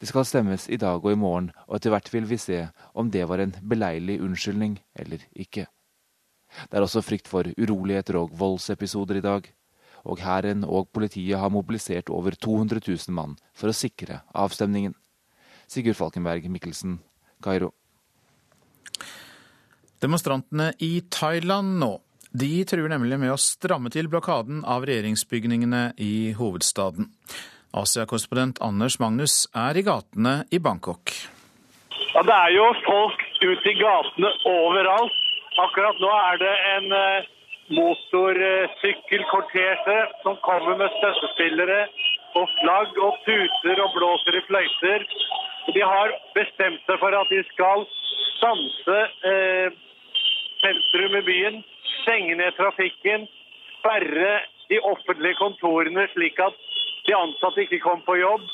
Det skal stemmes i dag og i morgen, og etter hvert vil vi se om det var en beleilig unnskyldning eller ikke. Det er også frykt for uroligheter og voldsepisoder i dag, og hæren og politiet har mobilisert over 200 000 mann for å sikre avstemningen. Sigurd Falkenberg Mikkelsen, Kairo. Demonstrantene i Thailand nå. De truer nemlig med å stramme til blokaden av regjeringsbygningene i hovedstaden. Asia-korrespondent Anders Magnus er i gatene i Bangkok. Ja, Det er jo folk ute i gatene overalt. Akkurat nå er det en eh, motorsykkelkortesje som kommer med støttespillere og flagg og puter og blåser i fløyter. De har bestemt seg for at de skal stanse eh, sentrum i byen stenge ned trafikken, sperre de offentlige kontorene slik at de ansatte ikke kommer på jobb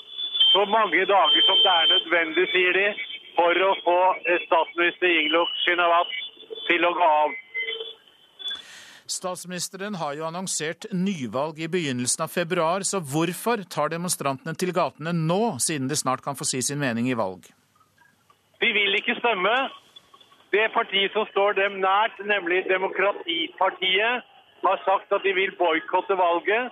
så mange dager som det er nødvendig, sier de, for å få eh, statsminister Inglok Shinawat til å gå av. Statsministeren har jo annonsert nyvalg i begynnelsen av februar, så hvorfor tar demonstrantene til gatene nå, siden de snart kan få si sin mening i valg? De vil ikke stemme. Det partiet som står dem nært, nemlig Demokratipartiet, har sagt at de vil boikotte valget.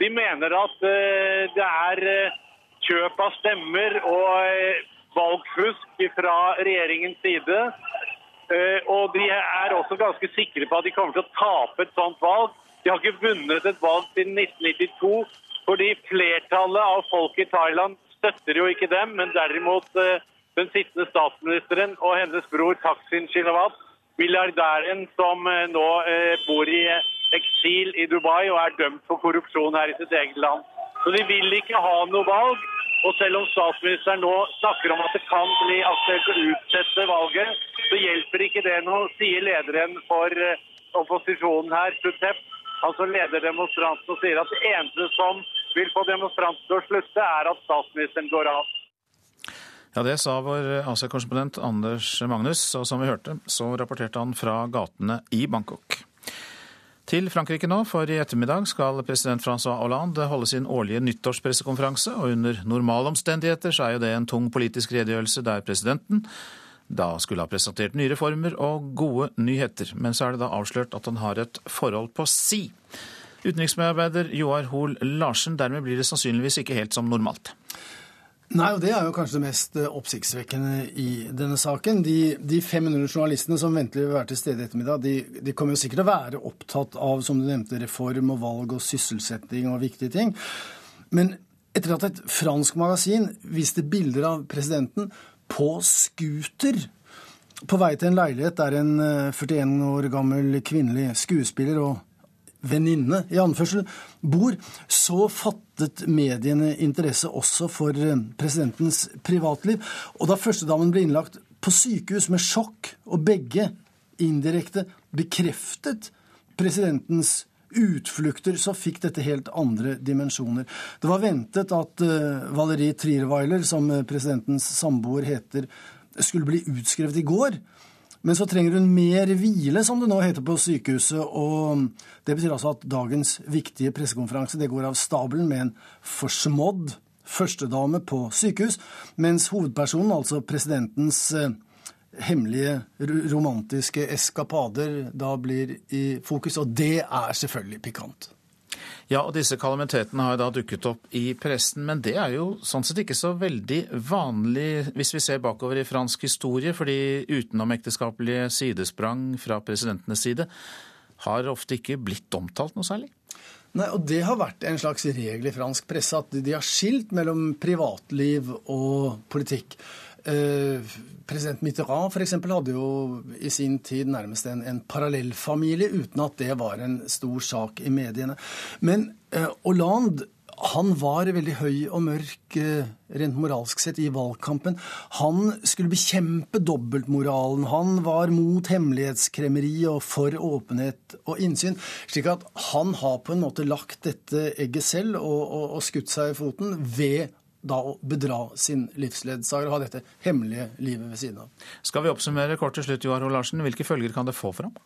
De mener at uh, det er uh, kjøp av stemmer og uh, valgfusk fra regjeringens side. Eh, og de er også ganske sikre på at de kommer til å tape et sånt valg. De har ikke vunnet et valg siden 1992, fordi flertallet av folk i Thailand støtter jo ikke dem, men derimot eh, den sittende statsministeren og hennes bror Taksin Shinawat, milliardæren som eh, nå bor i eksil i Dubai og er dømt for korrupsjon her i sitt eget land. Så de vil ikke ha noe valg. Og selv om statsministeren nå snakker om at det kan bli aktuelt å utsette valget, så hjelper ikke det noe, sier lederen for eh, opposisjonen her, Sutep. Han som leder demonstrantene og sier at det eneste som vil få demonstrantene til å slutte, er at statsministeren går av. Ja, Det sa vår Asia-korrespondent Anders Magnus, og som vi hørte, så rapporterte han fra gatene i Bangkok. Til Frankrike nå, for i ettermiddag skal president Francois Hollande holde sin årlige nyttårspressekonferanse, og under normale omstendigheter så er jo det en tung politisk redegjørelse der presidenten da skulle ha presentert nye reformer og gode nyheter. Men så er det da avslørt at han har et forhold på si. Utenriksmedarbeider Joar Hoel Larsen, dermed blir det sannsynligvis ikke helt som normalt. Nei, og Det er jo kanskje det mest eh, oppsiktsvekkende i denne saken. De, de 500 journalistene som ventelig vil være til stede i ettermiddag, de, de, kommer jo sikkert til å være opptatt av som du nevnte, reform og valg og sysselsetting og viktige ting. Men etter at et fransk magasin viste bilder av presidenten på scooter på vei til en leilighet der en 41 eh, år gammel kvinnelig skuespiller og venninne i anførsel bor, så fattet mediene interesse også for eh, presidentens privatliv. Og da førstedamen ble innlagt på sykehus med sjokk, og begge indirekte bekreftet presidentens utflukter, så fikk dette helt andre dimensjoner. Det var ventet at uh, Valerie Trierweiler, som presidentens samboer heter, skulle bli utskrevet i går. Men så trenger hun mer hvile, som det nå heter på sykehuset. og Det betyr altså at dagens viktige pressekonferanse det går av stabelen med en forsmådd førstedame på sykehus, mens hovedpersonen, altså presidentens eh, hemmelige romantiske eskapader, da blir i fokus. Og det er selvfølgelig pikant. Ja, og disse kalamitetene har da dukket opp i pressen, men det er jo sånn sett ikke så veldig vanlig hvis vi ser bakover i fransk historie, fordi utenomekteskapelige sidesprang fra presidentenes side har ofte ikke blitt omtalt noe særlig. Nei, og Det har vært en slags regel i fransk presse at de har skilt mellom privatliv og politikk. President Mitterrand for eksempel, hadde jo i sin tid nærmest en, en parallellfamilie, uten at det var en stor sak i mediene. Men eh, Hollande han var veldig høy og mørk eh, rent moralsk sett i valgkampen. Han skulle bekjempe dobbeltmoralen. Han var mot hemmelighetskremmeri og for åpenhet og innsyn. Slik at han har på en måte lagt dette egget selv og, og, og skutt seg i foten ved da å bedra sin livsledsager og ha dette hemmelige livet ved siden av. Skal vi oppsummere kort til slutt, Joar Ho Larsen. Hvilke følger kan det få for ham?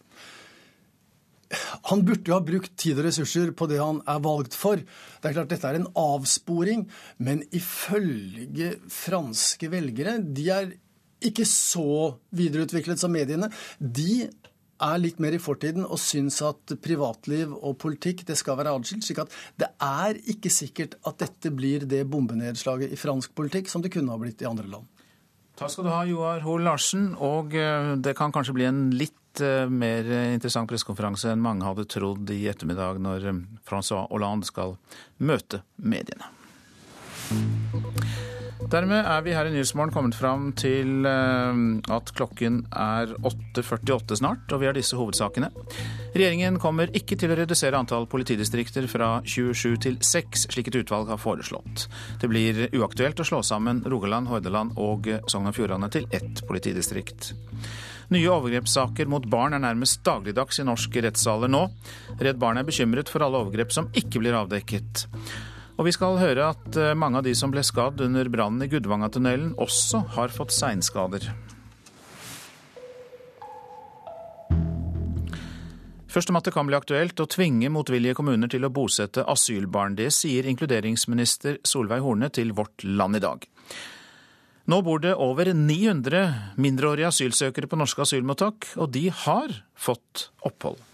Han burde jo ha brukt tid og ressurser på det han er valgt for. Det er klart Dette er en avsporing, men ifølge franske velgere De er ikke så videreutviklet som mediene. De er litt mer i fortiden og syns at privatliv og politikk det skal være adskilt. slik at det er ikke sikkert at dette blir det bombenedslaget i fransk politikk som det kunne ha blitt i andre land. Takk skal du ha, Joar Hoel Larsen. Og eh, det kan kanskje bli en litt eh, mer interessant pressekonferanse enn mange hadde trodd i ettermiddag, når eh, Francois Hollande skal møte mediene. Dermed er vi her i Nyhetsmorgen kommet fram til eh, at klokken er 8.48 snart, og vi har disse hovedsakene. Regjeringen kommer ikke til å redusere antall politidistrikter fra 27 til 6, slik et utvalg har foreslått. Det blir uaktuelt å slå sammen Rogaland, Hordaland og Sogn og Fjordane til ett politidistrikt. Nye overgrepssaker mot barn er nærmest dagligdags i norske rettssaler nå. Redd Barn er bekymret for alle overgrep som ikke blir avdekket. Og vi skal høre at eh, mange av de som ble skadd under brannen i Gudvangatunnelen, også har fått seinskader. Først om at det kan bli aktuelt å tvinge motvillige kommuner til å bosette asylbarn. Det sier inkluderingsminister Solveig Horne til Vårt Land i dag. Nå bor det over 900 mindreårige asylsøkere på norske asylmottak, og de har fått opphold.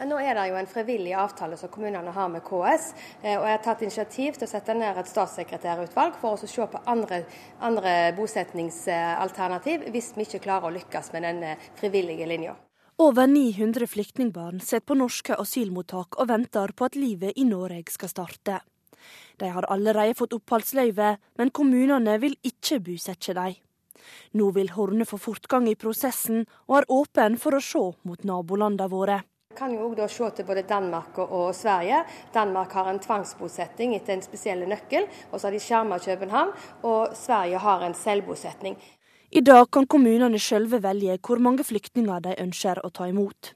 Nå er det jo en frivillig avtale som kommunene har med KS. Eh, og Jeg har tatt initiativ til å sette ned et statssekretærutvalg for å se på andre, andre bosetningsalternativ hvis vi ikke klarer å lykkes med den frivillige linja. Over 900 flyktningbarn sitter på norske asylmottak og venter på at livet i Norge skal starte. De har allerede fått oppholdsløyve, men kommunene vil ikke bosette dem. Nå vil Horne få fortgang i prosessen, og er åpen for å se mot nabolandene våre. Kan jo også se til både Danmark og Sverige. Danmark har en tvangsbosetting etter en spesiell nøkkel, og så har de skjerma København. Og Sverige har en selvbosetting. I dag kan kommunene sjølve velge hvor mange flyktninger de ønsker å ta imot.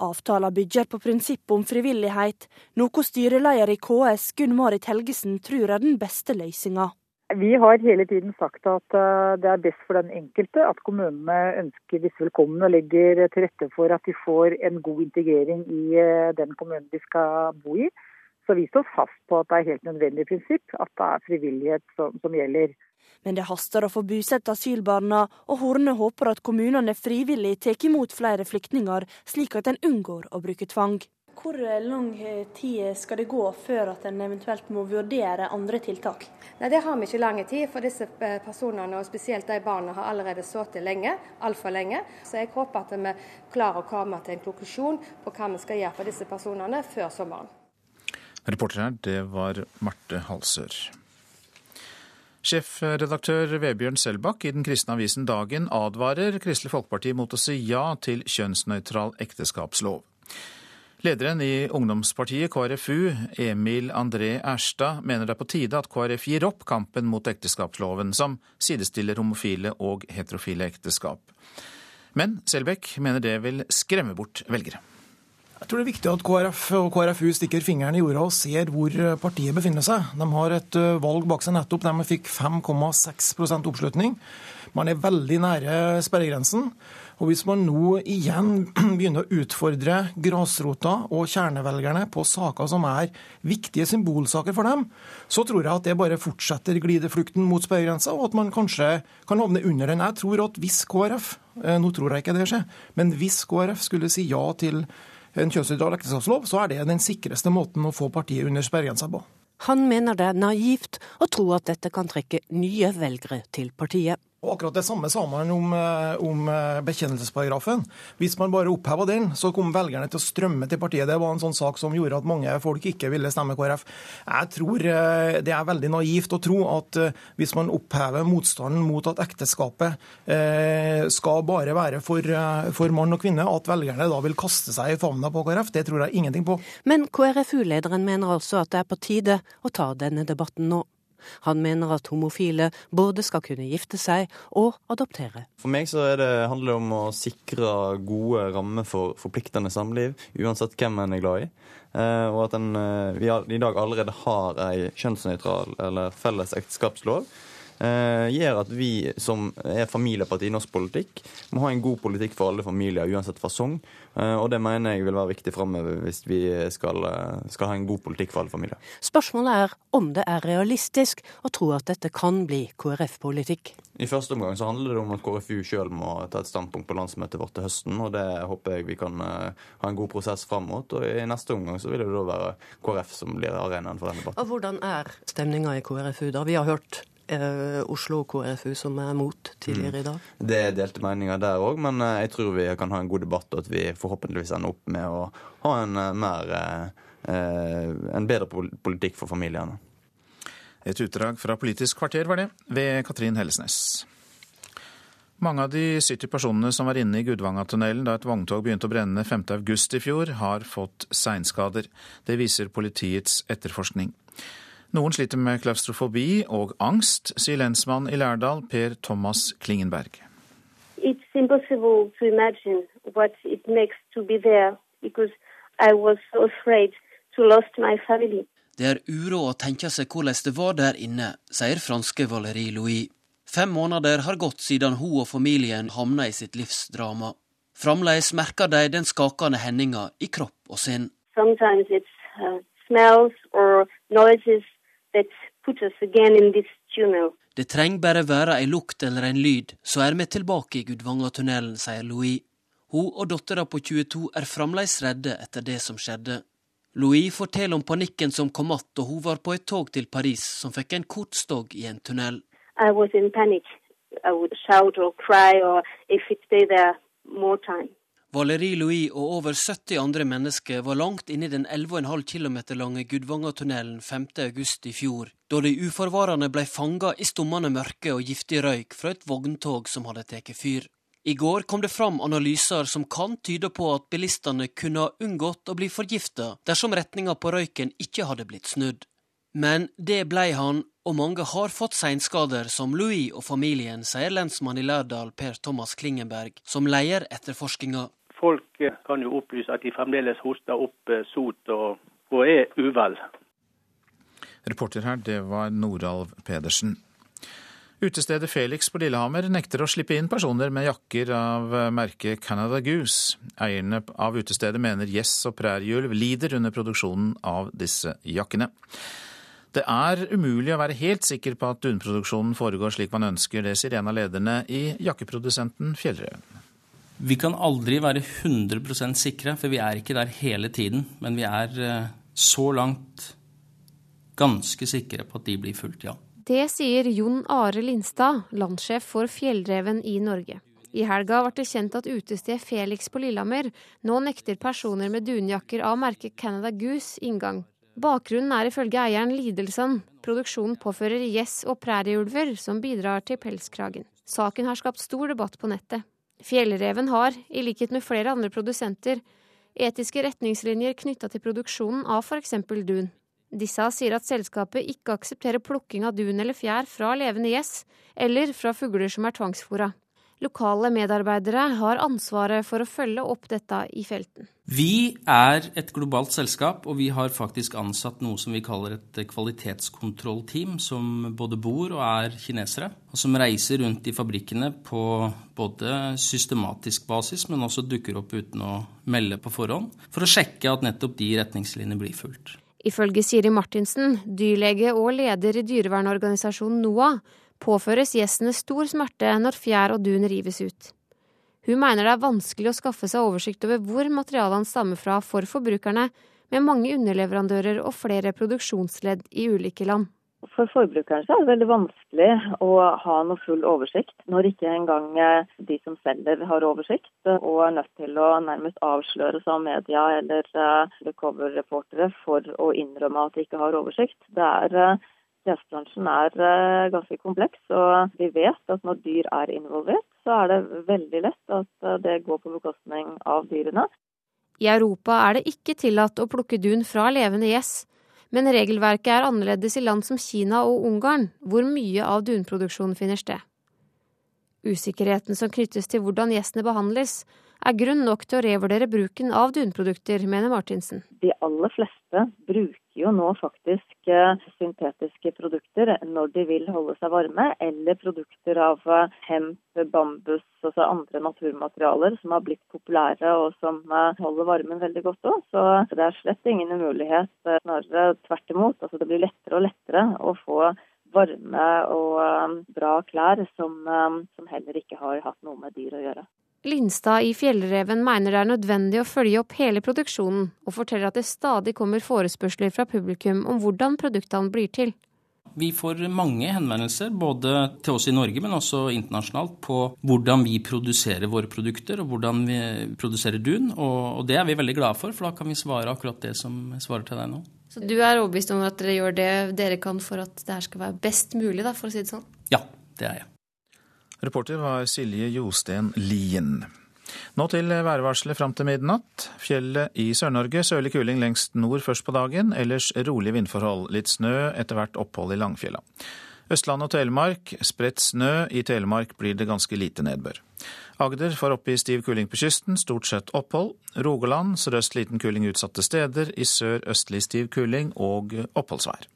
Avtalen bygger på prinsippet om frivillighet, noe styreleder i KS Gunn Marit Helgesen tror er den beste løsninga. Vi har hele tiden sagt at eh, det er best for den enkelte at kommunene ønsker disse velkommen og legger til rette for at de får en god integrering i eh, den kommunen de skal bo i. Så vi står fast på at det er helt nødvendig prinsipp at det er frivillighet som, som gjelder. Men det haster å få bosatt asylbarna, og Horne håper at kommunene frivillig tar imot flere flyktninger, slik at en unngår å bruke tvang. Hvor lang tid skal det gå før at en eventuelt må vurdere andre tiltak? Nei, Det har vi ikke lang tid, for disse eh, personene, og spesielt de barna, har allerede sittet lenge, altfor lenge. Så jeg håper at vi klarer å komme til en konklusjon på hva vi skal gjøre for disse personene før sommeren. Reporter her, det var Marte Halsør. Sjefredaktør Vebjørn Selbakk i den kristne avisen Dagen advarer Kristelig Folkeparti mot å si ja til kjønnsnøytral ekteskapslov. Lederen i ungdomspartiet KrFU, Emil André Erstad, mener det er på tide at KrF gir opp kampen mot ekteskapsloven, som sidestiller homofile og heterofile ekteskap. Men Selbekk mener det vil skremme bort velgere. Jeg tror det er viktig at KrF og KrFU stikker fingeren i jorda og ser hvor partiet befinner seg. De har et eh, valg bak seg nettopp de fikk 5,6% oppslutning. Man er veldig nære sperregrensen. Og hvis man nå igjen begynner å utfordre grasrota og kjernevelgerne på saker som er viktige symbolsaker for dem, så tror jeg at det bare fortsetter glideflukten mot sperregrensa, og at man kanskje kan havne under den. Jeg tror at hvis KrF, eh, nå tror jeg ikke det skjer, men hvis KrF skulle si ja til en kjønnsnøytral ekteskapslov, så er det den sikreste måten å få partiet under sperregrensa på. Han mener det er naivt å tro at dette kan trekke nye velgere til partiet. Og akkurat det samme sa man om, eh, om eh, bekjennelsesparagrafen. Hvis man bare oppheva den, så kom velgerne til å strømme til partiet. Det var en sånn sak som gjorde at mange folk ikke ville stemme KrF. Jeg tror eh, det er veldig naivt å tro at hvis man opphever motstanden mot at ekteskapet skal bare være for, for mann og kvinne, at velgerne da vil kaste seg i favna på KrF. Det tror jeg ingenting på. Men KrFU-lederen mener altså at det er på tide å ta denne debatten nå. Han mener at homofile både skal kunne gifte seg og adoptere. For meg så det, handler det om å sikre gode rammer for forpliktende samliv, uansett hvem en er glad i. Eh, og at en, eh, vi i dag allerede har ei kjønnsnøytral eller felles ekteskapslov gjør at vi som er familieparti i norsk politikk, må ha en god politikk for alle familier, uansett fasong. Eh, og det mener jeg vil være viktig framover hvis vi skal, eh, skal, ha en god politikk for alle familier. Spørsmålet er om det er realistisk å tro at dette kan bli KrF-politikk. I første omgang så handler det om at KrFU sjøl må ta et standpunkt på landsmøtet vårt til høsten, og det håper jeg vi kan ha en god prosess fram mot. Og i neste omgang så vil det da være KrF som blir arenaen for den debatten. Og hvordan er stemninga i KrFU da? Vi har hørt eh, Oslo KrFU som er mot tidligere i dag? Mm. Det er delte meninger der òg, men eh, jeg tror vi kan ha en god debatt, og at vi forhåpentligvis ender opp med å ha en eh, mer eh, en bedre politikk for familiene. Et utdrag fra Politisk kvarter var det, ved Katrin Hellesnes. Mange av de 70 personene som var inne i Gudvangatunnelen da et vogntog begynte å brenne 5.8 i fjor, har fått seinskader. Det viser politiets etterforskning. Noen sliter med klaustrofobi og angst, sier lensmann i Lærdal Per Thomas Klingenberg. it's impossible to imagine what it makes to be there because I was so afraid to lose my family. Det er uro å tenke seg hvordan det var der inne, sier franske Valérie Louis. Fem måneder har gått siden hun og familien havna i sitt livs drama. Fremdeles merker de den skakende hendinga i kropp og sinn. Sometimes it's uh, smells or noises that put us again in this tunnel. Det trenger bare være ei lukt eller en lyd, så er vi tilbake i Gudvangatunnelen, sier Louis. Hun og dattera på 22 er fremdeles redde etter det som skjedde. Louis forteller om panikken som kom att da hun var på et tog til Paris som fikk en kort stogg i en tunnel. I was in panic. I would shout or cry or if it stayed there more time. Valerie Louis og over 70 andre mennesker var langt inne i den 11,5 km lange Gudvangatunnelen 5.8 i fjor, da de uforvarende ble fanga i stummende mørke og giftig røyk fra et vogntog som hadde tatt fyr. I går kom det fram analyser som kan tyde på at bilistene kunne ha unngått å bli forgifta dersom retninga på røyken ikke hadde blitt snudd. Men det blei han, og mange har fått seinskader, som Louis og familien, sier lensmann i Lærdal Per Thomas Klingenberg, som leier etterforskinga. Folk eh, kan jo opplyse at de fremdeles hoster opp eh, sot og, og er uvel. Reporter her, det var Noralv Pedersen. Utestedet Felix på Lillehammer nekter å slippe inn personer med jakker av merket Canada Goose. Eierne av utestedet mener gjess og prærieulv lider under produksjonen av disse jakkene. Det er umulig å være helt sikker på at dunproduksjonen foregår slik man ønsker, det sier en av lederne i jakkeprodusenten Fjellreven. Vi kan aldri være 100% sikre, for vi er ikke der hele tiden. Men vi er eh, så langt ganske sikre på at de blir fulgt, ja. Det sier Jon Are Lindstad, landsjef for Fjellreven i Norge. I helga ble det kjent at utestedet Felix på Lillehammer nå nekter personer med dunjakker av merket Canada Goose inngang. Bakgrunnen er ifølge eieren lidelsen Produksjonen påfører gjess og prærieulver som bidrar til pelskragen. Saken har skapt stor debatt på nettet. Fjellreven har, i likhet med flere andre produsenter, etiske retningslinjer knytta til produksjonen av f.eks. dun. Disse sier at selskapet ikke aksepterer plukking av dun eller fjær fra levende gjess, eller fra fugler som er tvangsfôra. Lokale medarbeidere har ansvaret for å følge opp dette i felten. Vi er et globalt selskap, og vi har faktisk ansatt noe som vi kaller et kvalitetskontrollteam, som både bor og er kinesere, og som reiser rundt i fabrikkene på både systematisk basis, men også dukker opp uten å melde på forhånd, for å sjekke at nettopp de retningslinjene blir fulgt. Ifølge Siri Martinsen, dyrlege og leder i dyrevernorganisasjonen NOAH, påføres gjestene stor smerte når fjær og dun rives ut. Hun mener det er vanskelig å skaffe seg oversikt over hvor materialene stammer fra for forbrukerne, med mange underleverandører og flere produksjonsledd i ulike land. For forbrukeren er det veldig vanskelig å ha noe full oversikt når ikke engang eh, de som selger har oversikt, og er nødt til å nærmest avsløre seg av media eller eh, for å innrømme at de ikke har oversikt. Det er Gjestebransjen eh, er ganske kompleks, og vi vet at når dyr er involvert, så er det veldig lett at det går på bekostning av dyrene. I Europa er det ikke tillatt å plukke dun fra levende gjess. Men regelverket er annerledes i land som Kina og Ungarn, hvor mye av dunproduksjonen finner sted. Usikkerheten som knyttes til hvordan gjestene behandles, er grunn nok til å revurdere bruken av dunprodukter, mener Martinsen. De aller fleste bruker jo nå faktisk eh, syntetiske produkter når de vil holde seg varme, eller produkter av eh, hemp, bambus, altså andre naturmaterialer som har blitt populære og som eh, holder varmen veldig godt òg. Så det er slett ingen umulighet, snarere tvert imot. Altså det blir lettere og lettere å få varme og bra klær som, som heller ikke har hatt noe med dyr å gjøre. Lindstad i Fjellreven mener det er nødvendig å følge opp hele produksjonen, og forteller at det stadig kommer forespørsler fra publikum om hvordan produktene blir til. Vi får mange henvendelser, både til oss i Norge, men også internasjonalt, på hvordan vi produserer våre produkter, og hvordan vi produserer dun. Og det er vi veldig glade for, for da kan vi svare akkurat det som svarer til deg nå. Så du er overbevist om at dere gjør det dere kan for at det her skal være best mulig, da, for å si det sånn? Ja, det er jeg. Reporter var Silje Josten Lien. Nå til værvarselet fram til midnatt. Fjellet i Sør-Norge sørlig kuling lengst nord først på dagen, ellers rolig vindforhold. Litt snø, etter hvert opphold i Langfjella. Østland og Telemark spredt snø, i Telemark blir det ganske lite nedbør. Agder får opp i stiv kuling på kysten, stort sett opphold. Rogaland sørøst liten kuling utsatte steder, i sør østlig stiv kuling og oppholdsvær.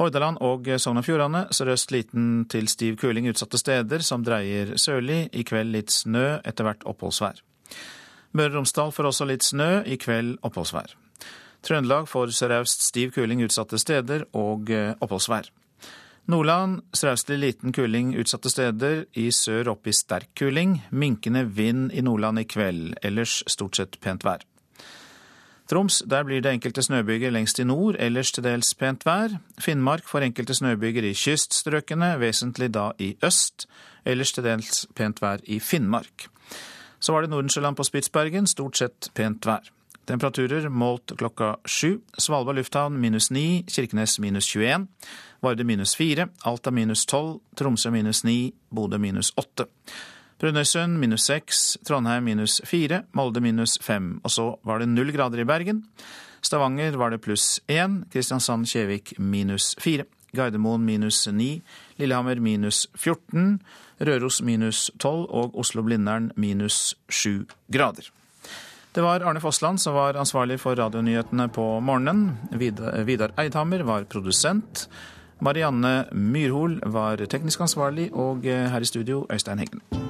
Hordaland og Sogn og Fjordane sørøst liten til stiv kuling utsatte steder, som dreier sørlig. I kveld litt snø, etter hvert oppholdsvær. Møre og Romsdal får også litt snø, i kveld oppholdsvær. Trøndelag får sørøst stiv kuling utsatte steder og oppholdsvær. Nordland sørøstlig liten kuling utsatte steder, i sør opp i sterk kuling. Minkende vind i Nordland i kveld, ellers stort sett pent vær. Troms, der blir det enkelte snøbyger lengst i nord, ellers til dels pent vær. Finnmark får enkelte snøbyger i kyststrøkene, vesentlig da i øst, ellers til dels pent vær i Finnmark. Så var det Nordensjøland på Spitsbergen, stort sett pent vær. Temperaturer målt klokka sju. Svalbard lufthavn minus ni, Kirkenes minus 21, Varde minus fire, Alta minus tolv, Tromsø minus ni, Bodø minus åtte. Brønnøysund minus seks, Trondheim minus fire, Molde minus fem. Og så var det null grader i Bergen. Stavanger var det pluss én, Kristiansand-Kjevik minus fire. Gardermoen minus 9, Lillehammer minus 14, Røros minus 12 og Oslo-Blindern minus 7 grader. Det var Arne Fossland som var ansvarlig for radionyhetene på morgenen. Vidar Eidhammer var produsent. Marianne Myrhol var teknisk ansvarlig, og her i studio Øystein Heggen.